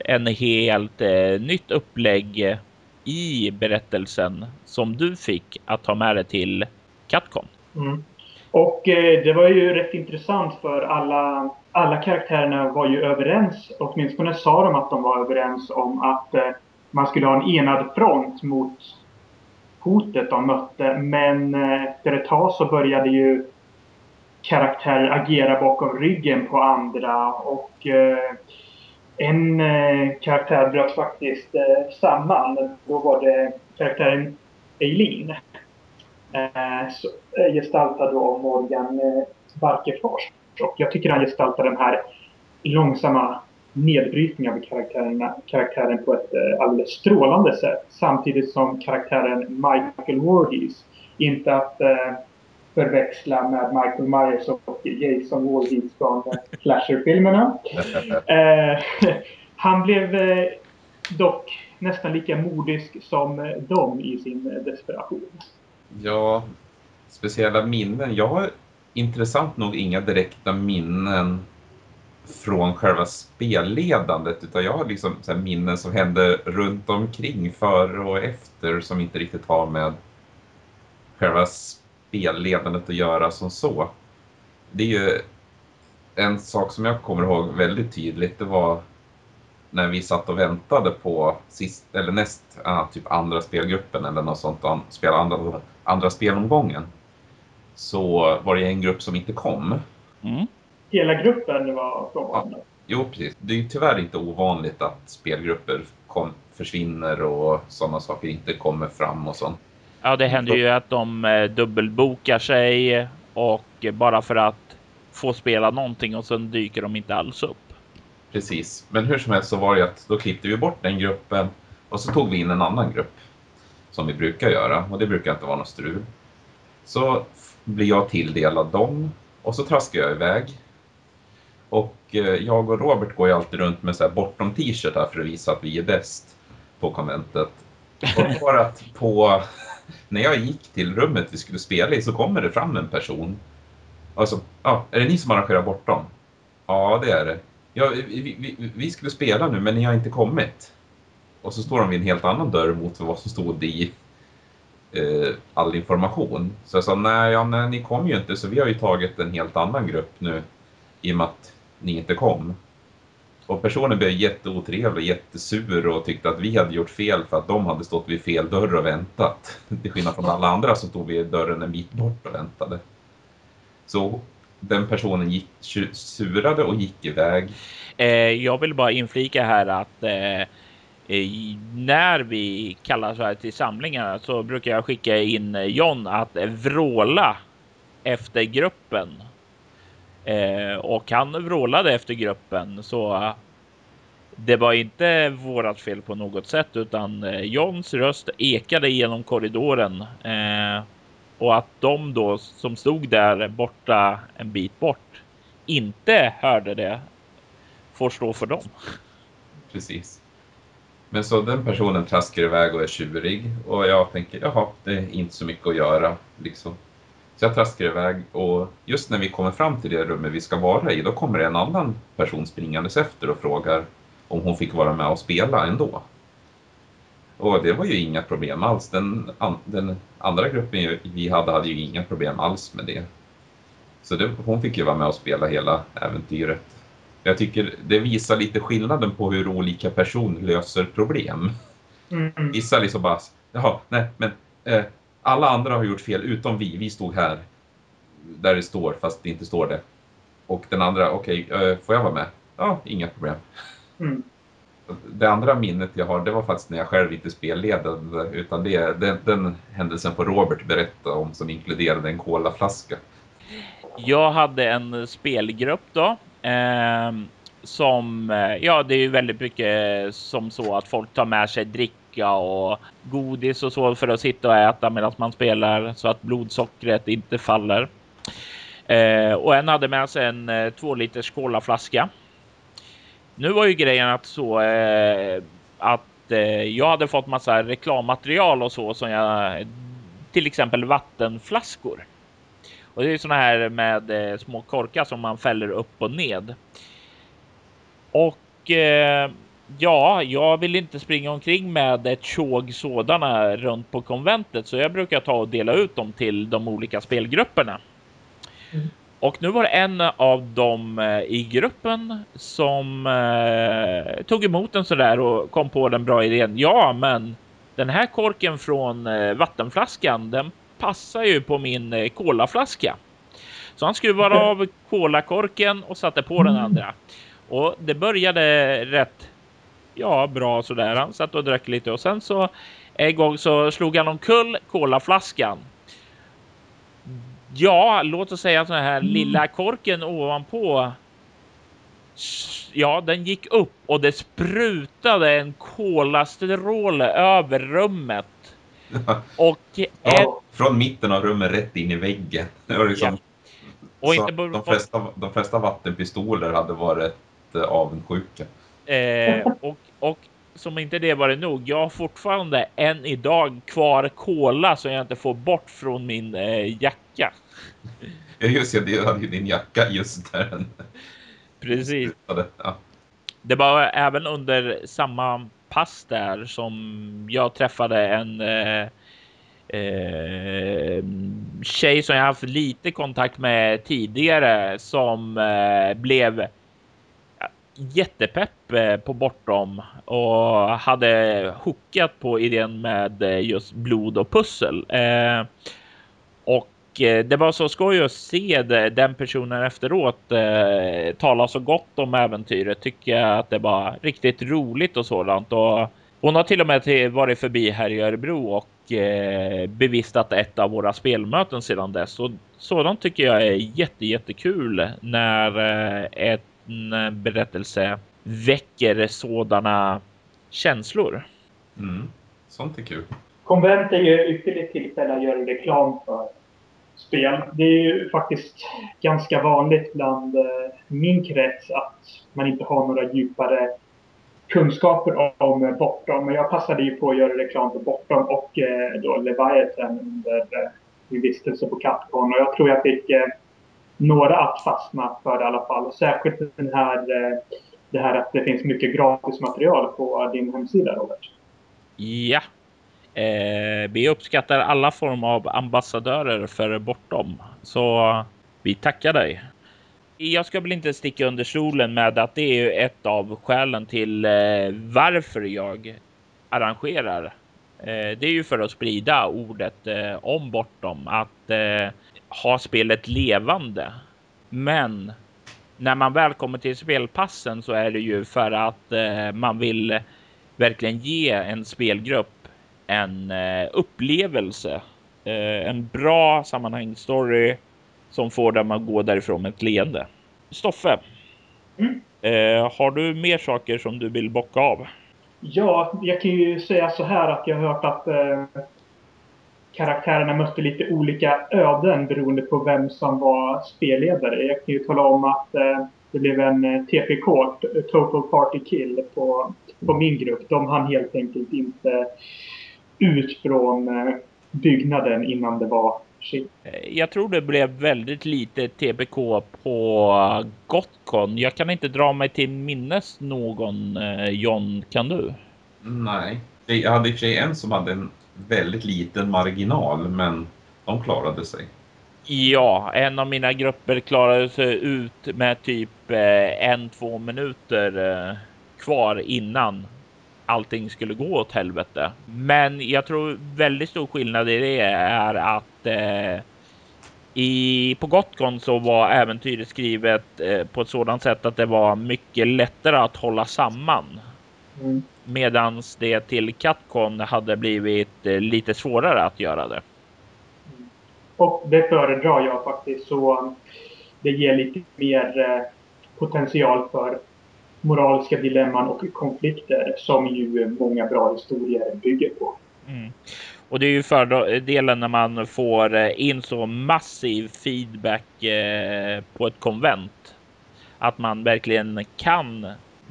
en helt nytt upplägg i berättelsen som du fick att ta med dig till Catcom. Mm. Och det var ju rätt intressant för alla alla karaktärerna var ju överens, åtminstone sa de att de var överens om att eh, man skulle ha en enad front mot hotet de mötte. Men eh, efter ett tag så började ju karaktärer agera bakom ryggen på andra och eh, en eh, karaktär bröt faktiskt samman. Då var det karaktären Eileen. Gestaltad av Morgan Barkefors. Och jag tycker han gestaltar den här långsamma nedbrytningen av karaktären på ett eh, alldeles strålande sätt. Samtidigt som karaktären Michael Voorhees inte att eh, förväxla med Michael Myers och Jason Voorhees från Slasher-filmerna. eh, han blev dock nästan lika modisk som eh, de i sin desperation. Ja, speciella minnen. Jag har intressant nog inga direkta minnen från själva spelledandet utan jag har liksom så minnen som hände runt omkring före och efter som inte riktigt har med själva spelledandet att göra som så. Det är ju en sak som jag kommer ihåg väldigt tydligt det var när vi satt och väntade på sist, eller näst, ah, typ andra spelgruppen eller något sånt, spela andra, andra spelomgången så var det en grupp som inte kom. Mm. Hela gruppen var frånvarande? Ja, jo, precis. Det är tyvärr inte ovanligt att spelgrupper kom, försvinner och sådana saker inte kommer fram och sånt. Ja, det händer ju att de eh, dubbelbokar sig och bara för att få spela någonting och sen dyker de inte alls upp. Precis, men hur som helst så var det att då klippte vi bort den gruppen och så tog vi in en annan grupp som vi brukar göra och det brukar inte vara något strul. Så blir jag tilldelad dem och så traskar jag iväg. Och eh, jag och Robert går ju alltid runt med så här bortom t-shirtar för att visa att vi är bäst på konventet. Och för att på, när jag gick till rummet vi skulle spela i så kommer det fram en person. Alltså, ja, är det ni som arrangerar bortom? Ja, det är det. Ja, vi, vi, vi skulle spela nu men ni har inte kommit. Och så står de vid en helt annan dörr mot vad som stod i eh, all information. Så jag sa, nej, ja, nej, ni kom ju inte så vi har ju tagit en helt annan grupp nu i och med att ni inte kom. Och personen blev jätteotrevlig, jättesur och tyckte att vi hade gjort fel för att de hade stått vid fel dörr och väntat. Till skillnad från alla andra som stod vid dörren en bit bort och väntade. Så den personen gick, surade och gick iväg. Eh, jag vill bara inflika här att eh, när vi kallar så här till samlingar så brukar jag skicka in John att vråla efter gruppen. Eh, och han vrålade efter gruppen så det var inte vårat fel på något sätt utan eh, Johns röst ekade genom korridoren. Eh, och att de då som stod där borta en bit bort inte hörde det får stå för dem. Precis. Men så den personen traskar iväg och är tjurig och jag tänker jaha, det är inte så mycket att göra. Liksom. Jag traskar iväg och just när vi kommer fram till det rummet vi ska vara i då kommer en annan person springandes efter och frågar om hon fick vara med och spela ändå. Och det var ju inga problem alls. Den, den andra gruppen vi hade hade ju inga problem alls med det. Så det, hon fick ju vara med och spela hela äventyret. Jag tycker det visar lite skillnaden på hur olika personer löser problem. Mm. Vissa liksom bara, jaha, nej, men eh, alla andra har gjort fel utom vi. Vi stod här där det står fast det inte står det. Och den andra, okej, okay, eh, får jag vara med? Ja, inga problem. Mm. Det andra minnet jag har, det var faktiskt när jag själv inte spelledade, utan det är den, den händelsen får Robert berätta om som inkluderade en colaflaska. Jag hade en spelgrupp då. Eh, som, eh, ja det är ju väldigt mycket som så att folk tar med sig dricka och godis och så för att sitta och äta medan man spelar så att blodsockret inte faller. Eh, och en hade med sig en eh, två liters colaflaska. Nu var ju grejen att så eh, att eh, jag hade fått massa reklammaterial och så som jag till exempel vattenflaskor. Och det är såna här med eh, små korkar som man fäller upp och ned. Och eh, ja, jag vill inte springa omkring med ett tjog sådana runt på konventet, så jag brukar ta och dela ut dem till de olika spelgrupperna. Mm. Och nu var det en av dem eh, i gruppen som eh, tog emot en sådär och kom på den bra idén. Ja, men den här korken från eh, vattenflaskan, den passar ju på min eh, kolaflaska. Så han skruvade av kolakorken och satte på den mm. andra. Och det började rätt ja, bra sådär. Han satt och drack lite och sen så en gång så slog han omkull kolaflaskan. Ja, låt oss säga att den här mm. lilla korken ovanpå. Ja, den gick upp och det sprutade en kolastråle över rummet. Och ja, från mitten av rummet rätt in i väggen. Liksom, ja. och inte de, flesta, de flesta vattenpistoler hade varit eh, avundsjuka. Eh, och, och som inte det var det nog. Jag har fortfarande än idag kvar kola som jag inte får bort från min eh, jacka. Ja, just det. Du hade ju din jacka just där. Precis. Ja. Det var även under samma pass där som jag träffade en eh, eh, tjej som jag haft lite kontakt med tidigare som eh, blev jättepepp eh, på Bortom och hade hookat på idén med eh, just blod och pussel. Eh, och det var så skoj att se den personen efteråt tala så gott om äventyret. Tycker jag att det var riktigt roligt och sådant. Och hon har till och med varit förbi här i Örebro och bevistat ett av våra spelmöten sedan dess. Och sådant tycker jag är jätte, jättekul när ett berättelse väcker sådana känslor. Mm. Sånt är kul. Konvent är ju ytterligare tillfälle att göra reklam för spel. Det är ju faktiskt ganska vanligt bland eh, min krets att man inte har några djupare kunskaper om Bortom. Men jag passade ju på att göra reklam för Bortom och eh, då Leviathan under eh, min vistelse på Capcom. Och jag tror jag fick några att fastna för det i alla fall. Särskilt den här, eh, det här att det finns mycket gratis material på din hemsida, Robert. Ja. Eh, vi uppskattar alla former av ambassadörer för Bortom. Så vi tackar dig. Jag ska väl inte sticka under solen med att det är ett av skälen till eh, varför jag arrangerar. Eh, det är ju för att sprida ordet eh, om Bortom. Att eh, ha spelet levande. Men när man väl kommer till spelpassen så är det ju för att eh, man vill verkligen ge en spelgrupp en eh, upplevelse. Eh, en bra sammanhängsstory som får dem att gå därifrån med ett leende. Stoffe, mm. Eh, har du mer saker som du vill bocka av? Ja, jag kan ju säga så här att jag har hört att eh, karaktärerna mötte lite olika öden beroende på vem som var spelledare. Jag kan ju tala om att eh, det blev en eh, TPK, Total Party Kill, på, på min grupp. De hann helt enkelt inte ut från eh, byggnaden innan det var shit. Jag tror det blev väldigt lite TPK på Gotcon. Jag kan inte dra mig till minnes någon, eh, John. Kan du? Nej. Jag hade i och för sig en som hade en väldigt liten marginal, men de klarade sig. Ja, en av mina grupper klarade sig ut med typ eh, en, två minuter eh, kvar innan allting skulle gå åt helvete. Men jag tror väldigt stor skillnad i det är att eh, i, på Gotcon så var äventyret skrivet eh, på ett sådant sätt att det var mycket lättare att hålla samman Mm. Medans det till Capcom hade blivit eh, lite svårare att göra det. Och det föredrar jag faktiskt. Så det ger lite mer eh, potential för moraliska dilemman och konflikter som ju många bra historier bygger på. Mm. Och det är ju fördelen när man får eh, in så massiv feedback på ett konvent. Att man verkligen kan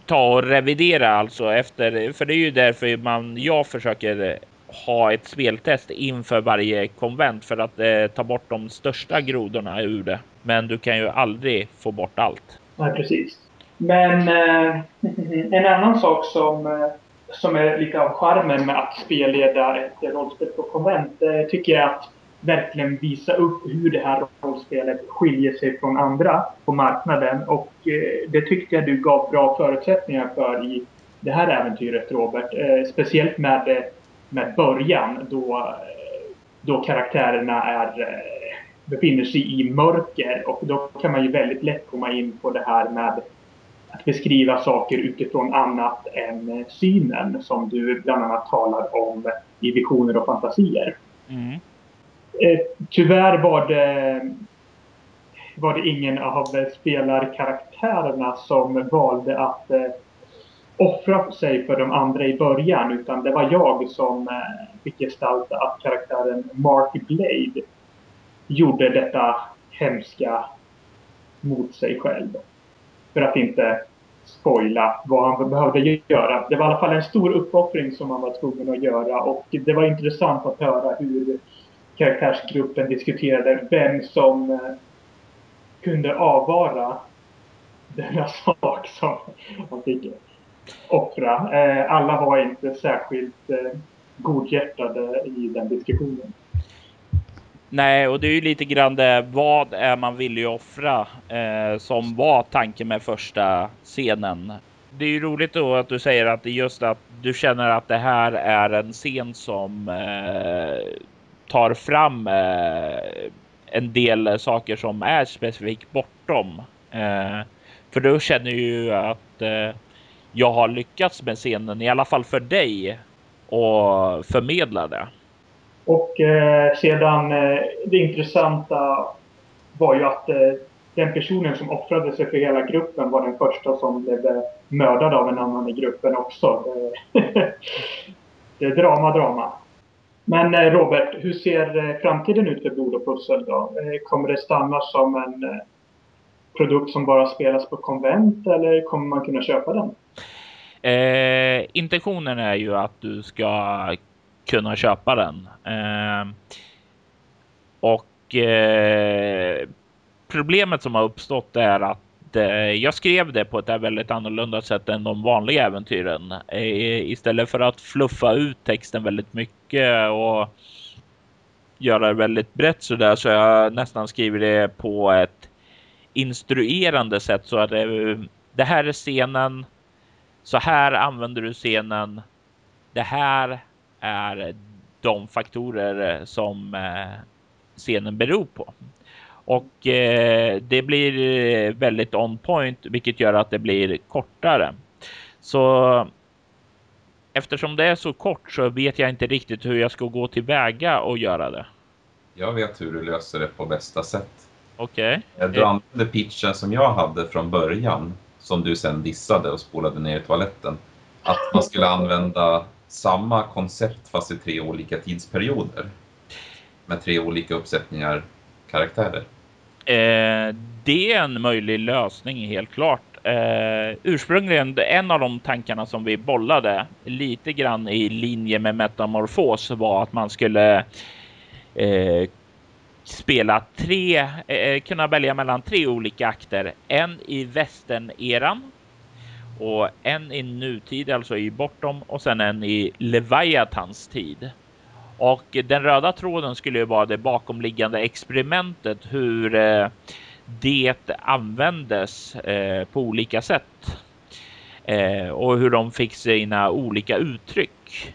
ta och revidera alltså efter, för det är ju därför man, jag försöker ha ett speltest inför varje konvent för att eh, ta bort de största grodorna ur det. Men du kan ju aldrig få bort allt. Nej, precis. Men eh, en annan sak som, eh, som är lite av charmen med att spelleda ett rollspel på konvent eh, tycker jag att verkligen visa upp hur det här rollspelet skiljer sig från andra på marknaden. Och eh, det tyckte jag du gav bra förutsättningar för i det här äventyret, Robert. Eh, speciellt med, eh, med början då, eh, då karaktärerna är, eh, befinner sig i mörker. Och då kan man ju väldigt lätt komma in på det här med att beskriva saker utifrån annat än synen som du bland annat talar om i visioner och fantasier. Mm. Eh, tyvärr var det, var det ingen av spelarkaraktärerna som valde att eh, offra sig för de andra i början. Utan det var jag som eh, fick gestalta att karaktären Mark Blade gjorde detta hemska mot sig själv. För att inte spoila vad han behövde göra. Det var i alla fall en stor uppoffring som han var tvungen att göra och det var intressant att höra hur karaktärsgruppen diskuterade vem som eh, kunde avvara denna sak som han fick offra. Eh, alla var inte särskilt eh, godhjärtade i den diskussionen. Nej, och det är ju lite grann det. Vad är man villig att offra eh, som var tanken med första scenen? Det är ju roligt då att du säger att det är just att du känner att det här är en scen som eh, tar fram eh, en del saker som är specifikt bortom. Eh, för då känner ju att eh, jag har lyckats med scenen, i alla fall för dig, och förmedla det. Och eh, sedan eh, det intressanta var ju att eh, den personen som offrade sig för hela gruppen var den första som blev eh, mördad av en annan i gruppen också. Eh, det är drama, drama. Men eh, Robert, hur ser eh, framtiden ut för Blod och pussel då? Eh, kommer det stanna som en produkt som bara spelas på konvent eller kommer man kunna köpa den? Eh, intentionen är ju att du ska kunna köpa den. Eh, och eh, problemet som har uppstått är att Eh, jag skrev det på ett väldigt annorlunda sätt än de vanliga äventyren. Eh, istället för att fluffa ut texten väldigt mycket och göra det väldigt brett så där så jag nästan skriver det på ett instruerande sätt så att eh, det, här är scenen. Så här använder du scenen. Det här är de faktorer som scenen beror på. Och eh, det blir eh, väldigt on point, vilket gör att det blir kortare. Så eftersom det är så kort så vet jag inte riktigt hur jag ska gå tillväga och göra det. Jag vet hur du löser det på bästa sätt. Okej. Okay. Du använde pitchen som jag hade från början, som du sen dissade och spolade ner i toaletten. Att man skulle använda samma koncept fast i tre olika tidsperioder. Med tre olika uppsättningar karaktärer. Eh, det är en möjlig lösning helt klart. Eh, ursprungligen en av de tankarna som vi bollade lite grann i linje med metamorfos var att man skulle eh, spela tre, eh, kunna välja mellan tre olika akter. En i västern eran och en i nutid, alltså i bortom och sen en i Leviathans tid. Och den röda tråden skulle ju vara det bakomliggande experimentet hur eh, det användes eh, på olika sätt. Eh, och hur de fick sina olika uttryck.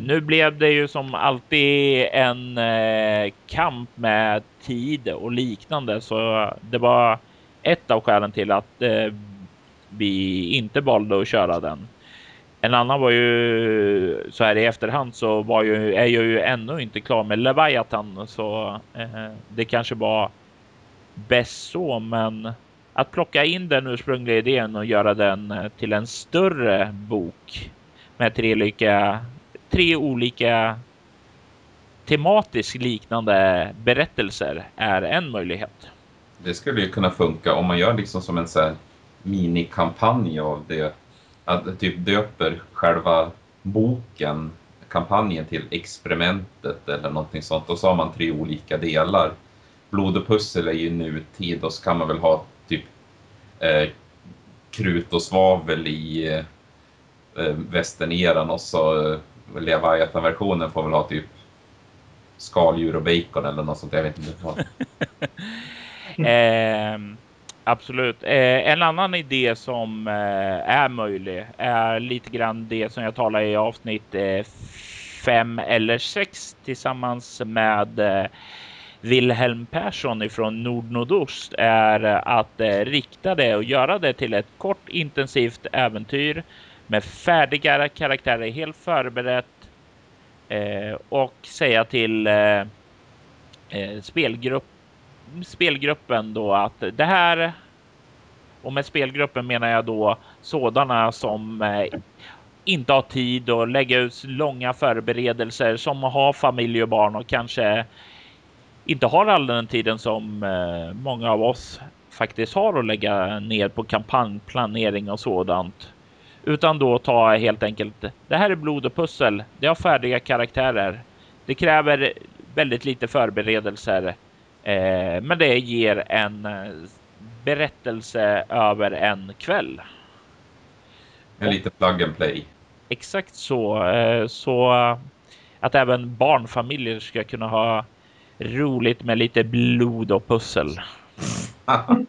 nu blev det ju som alltid en kamp med tid och liknande så det var ett av skälen till att vi inte valde att köra den. En annan var ju så här i efterhand så var ju, är jag ju ännu inte klar med Leviathan så eh, det kanske var bäst så men att plocka in den ursprungliga idén och göra den eh, till en större bok med tre olika, tre olika tematiskt liknande berättelser är en möjlighet. Det skulle ju kunna funka om man gör liksom som en så här minikampanj av det. Att typ döper själva boken, kampanjen till experimentet eller någonting sånt. Och så har man tre olika delar. Blod och pussel är ju nutid och så kan man väl ha typ eh, krut och svavel i eh, västerneran och så eh, Leviathan-versionen får väl ha typ skaldjur och bacon eller något sånt. Jag vet inte vad. eh, absolut. Eh, en annan idé som eh, är möjlig är lite grann det som jag talade i avsnitt eh, fem eller sex tillsammans med eh, Wilhelm Persson ifrån Nordnordost är att eh, rikta det och göra det till ett kort intensivt äventyr med färdiga karaktärer helt förberett eh, och säga till eh, eh, spelgrupp, spelgruppen då att det här och med spelgruppen menar jag då sådana som eh, inte har tid att lägga ut långa förberedelser som har familj och barn och kanske inte har all den tiden som eh, många av oss faktiskt har att lägga ner på kampanjplanering och sådant. Utan då ta helt enkelt. Det här är blod och pussel. Det har färdiga karaktärer. Det kräver väldigt lite förberedelser, men det ger en eh, berättelse över en kväll. En lite plug and play. Exakt så, eh, så att även barnfamiljer ska kunna ha roligt med lite blod och pussel.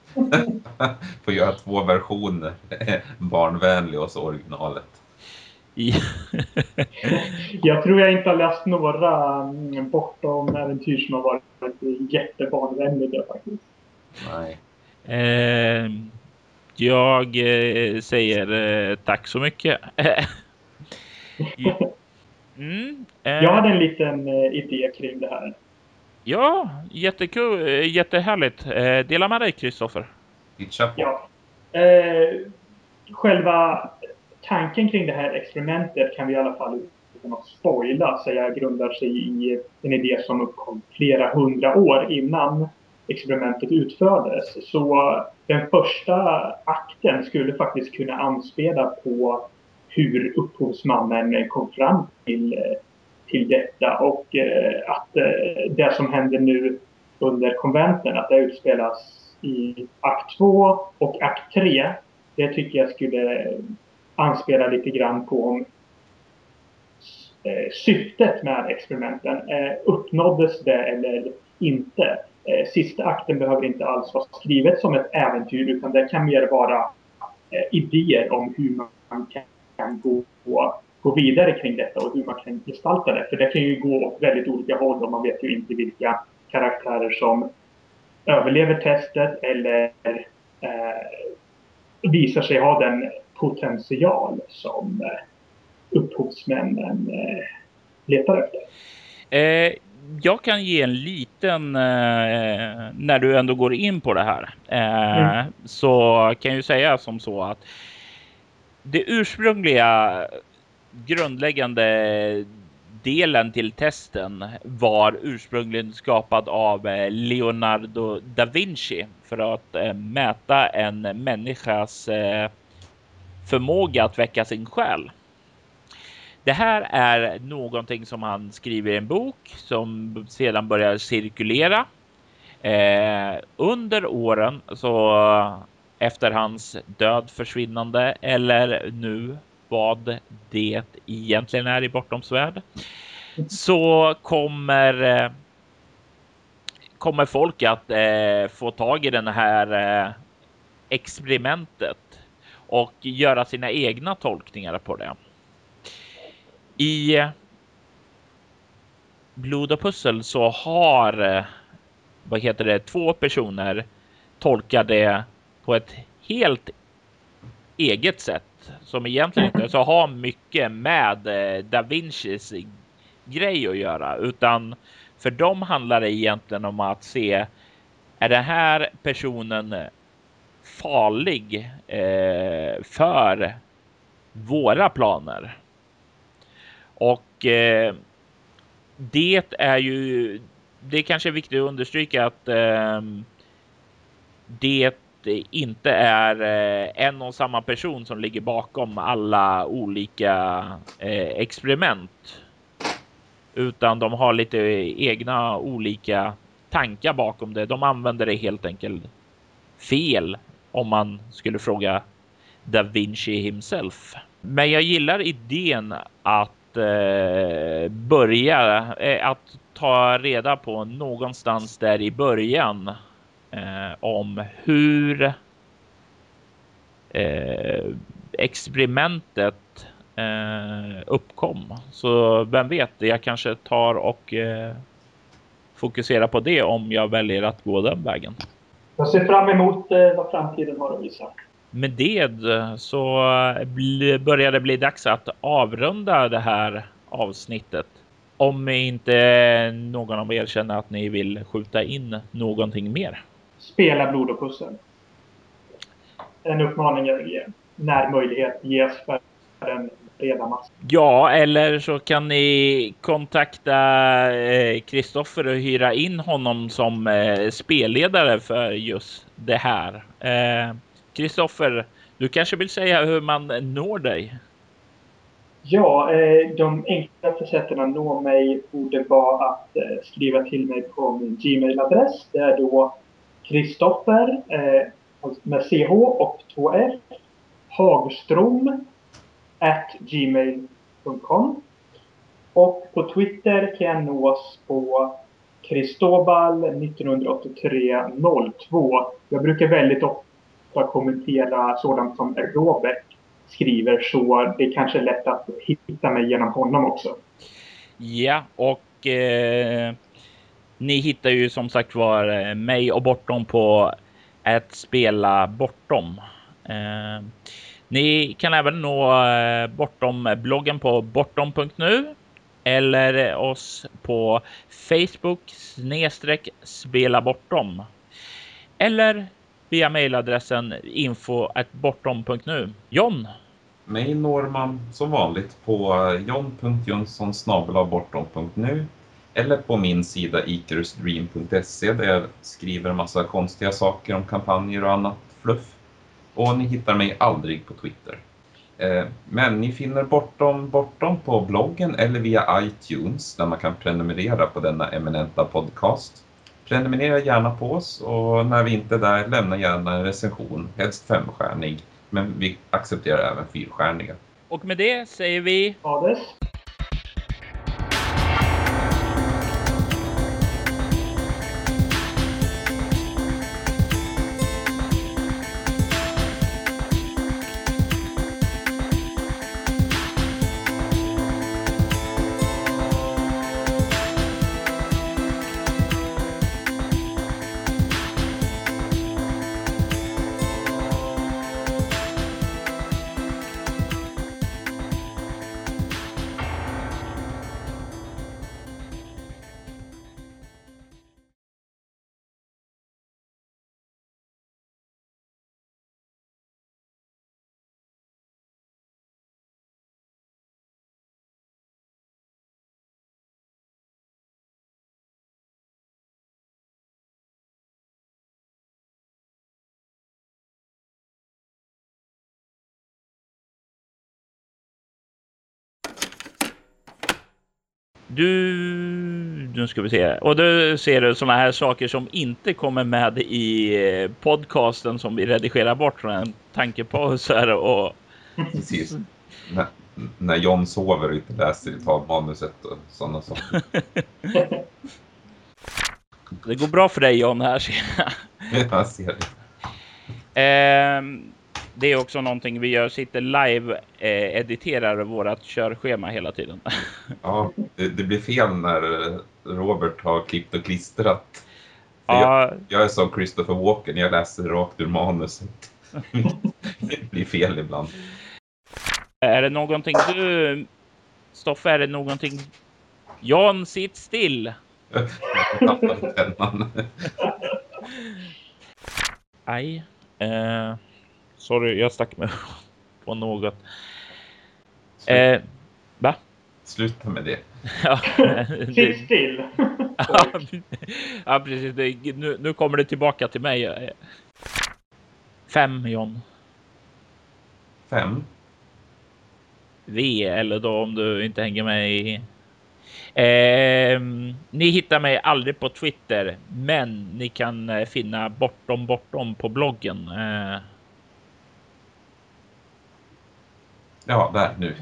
Får göra två versioner. Barnvänlig och så originalet. jag tror jag inte har läst några mm, bortom äventyr som har varit jättebarnvänliga faktiskt. Nej. Eh, jag eh, säger eh, tack så mycket. mm, jag hade en liten idé kring det här. Ja, jättekul, jättehärligt. Dela med dig Kristoffer. Ja. Eh, själva tanken kring det här experimentet kan vi i alla fall utan att spoila säga grundar sig i en idé som uppkom flera hundra år innan experimentet utfördes. Så den första akten skulle faktiskt kunna anspela på hur upphovsmannen kom fram till, till detta och eh, att eh, det som händer nu under konventen, att det utspelas i akt 2 och akt 3. Det tycker jag skulle anspelar lite grann på om eh, syftet med experimenten. Eh, uppnåddes det eller inte? Eh, sista akten behöver inte alls vara skrivet som ett äventyr utan det kan mer vara idéer om hur man kan gå, gå vidare kring detta och hur man kan gestalta det. För det kan ju gå åt väldigt olika håll och man vet ju inte vilka karaktärer som överlever testet eller eh, visar sig ha den potential som eh, upphovsmännen eh, letar efter. Eh, jag kan ge en liten, eh, när du ändå går in på det här, eh, mm. så kan jag säga som så att det ursprungliga grundläggande delen till testen var ursprungligen skapad av Leonardo da Vinci för att mäta en människas förmåga att väcka sin själ. Det här är någonting som han skriver i en bok som sedan börjar cirkulera. Eh, under åren så efter hans död försvinnande eller nu vad det egentligen är i Bortoms värld. Så kommer eh, kommer folk att eh, få tag i den här eh, experimentet och göra sina egna tolkningar på det. I eh, Blod och pussel så har eh, vad heter det, två personer tolkat det på ett helt eget sätt som egentligen inte så har mycket med eh, Da Vincis grej att göra, utan för dem handlar det egentligen om att se är den här personen farlig eh, för våra planer? Och eh, det är ju, det kanske är viktigt att understryka att eh, det inte är eh, en och samma person som ligger bakom alla olika eh, experiment. Utan de har lite egna olika tankar bakom det. De använder det helt enkelt fel om man skulle fråga Da Vinci himself. Men jag gillar idén att eh, börja, eh, att ta reda på någonstans där i början eh, om hur eh, experimentet eh, uppkom. Så vem vet, jag kanske tar och eh, fokuserar på det om jag väljer att gå den vägen. Jag ser fram emot eh, vad framtiden har att visa. Med det så börjar det bli dags att avrunda det här avsnittet. Om inte någon av er känner att ni vill skjuta in någonting mer. Spela blod och pussel. En uppmaning jag vill ge. När möjlighet ges för en massa. Ja, eller så kan ni kontakta Kristoffer och hyra in honom som eh, spelledare för just det här. Kristoffer, du kanske vill säga hur man når dig? Ja, eh, de enklaste sätten att nå mig borde vara att eh, skriva till mig på min Gmail-adress. Det är då Kristoffer med CH och 2F Hagstrom at gmail.com och på Twitter kan jag nås på Kristobal 198302. Jag brukar väldigt ofta kommentera sådant som Robert skriver så det är kanske är lätt att hitta mig genom honom också. Ja, och eh, ni hittar ju som sagt var eh, mig och Bortom på att spela Bortom. Eh, ni kan även nå eh, Bortom bloggen på bortom.nu eller oss på Facebook snedstreck spela bortom. Eller via mejladressen info bortom.nu. John? Mig når man som vanligt på eh, john.jönsson bortom.nu eller på min sida icarusdream.se där jag skriver massa konstiga saker om kampanjer och annat fluff. Och ni hittar mig aldrig på Twitter. Eh, men ni finner Bortom Bortom på bloggen eller via iTunes där man kan prenumerera på denna eminenta podcast. Prenumerera gärna på oss och när vi inte är där lämna gärna en recension, helst femstjärnig. Men vi accepterar även fyrstjärniga. Och med det säger vi... Hades. Du, nu ska vi se. Och då ser du sådana här saker som inte kommer med i eh, podcasten som vi redigerar bort från en tankepauser och... Precis. när, när John sover och inte läser i talmanuset och sådana saker. det går bra för dig John här ser jag. jag ser det. Eh, det är också någonting vi gör, sitter live, eh, editerar vårat körschema hela tiden. ja, det, det, blir fel när Robert har klippt och klistrat. Ja. Jag, jag är som Christopher Walken, jag läser rakt ur manuset. Det blir fel ibland. Är det någonting du... Stoffe, är det någonting... Jan, sitt still! Aj. Eh, sorry, jag stack mig på något. Eh, va? Sluta med det. Ja, Sitt still. ja, precis. Det, nu, nu kommer det tillbaka till mig. Fem, John. Fem. V, eller då om du inte hänger med i... Eh, ni hittar mig aldrig på Twitter, men ni kan eh, finna Bortom Bortom på bloggen. Eh, Ja, där nu.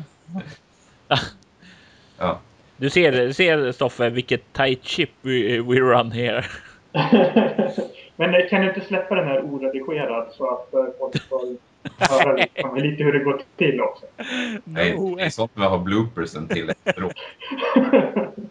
Ja. du ser, ser Stoffe vilket tight chip we, we run here. Men eh, kan du inte släppa den här oredigerad så att eh, folk får höra liksom lite hur det går till också? Nej, det är sånt vi har bloopersen till efteråt.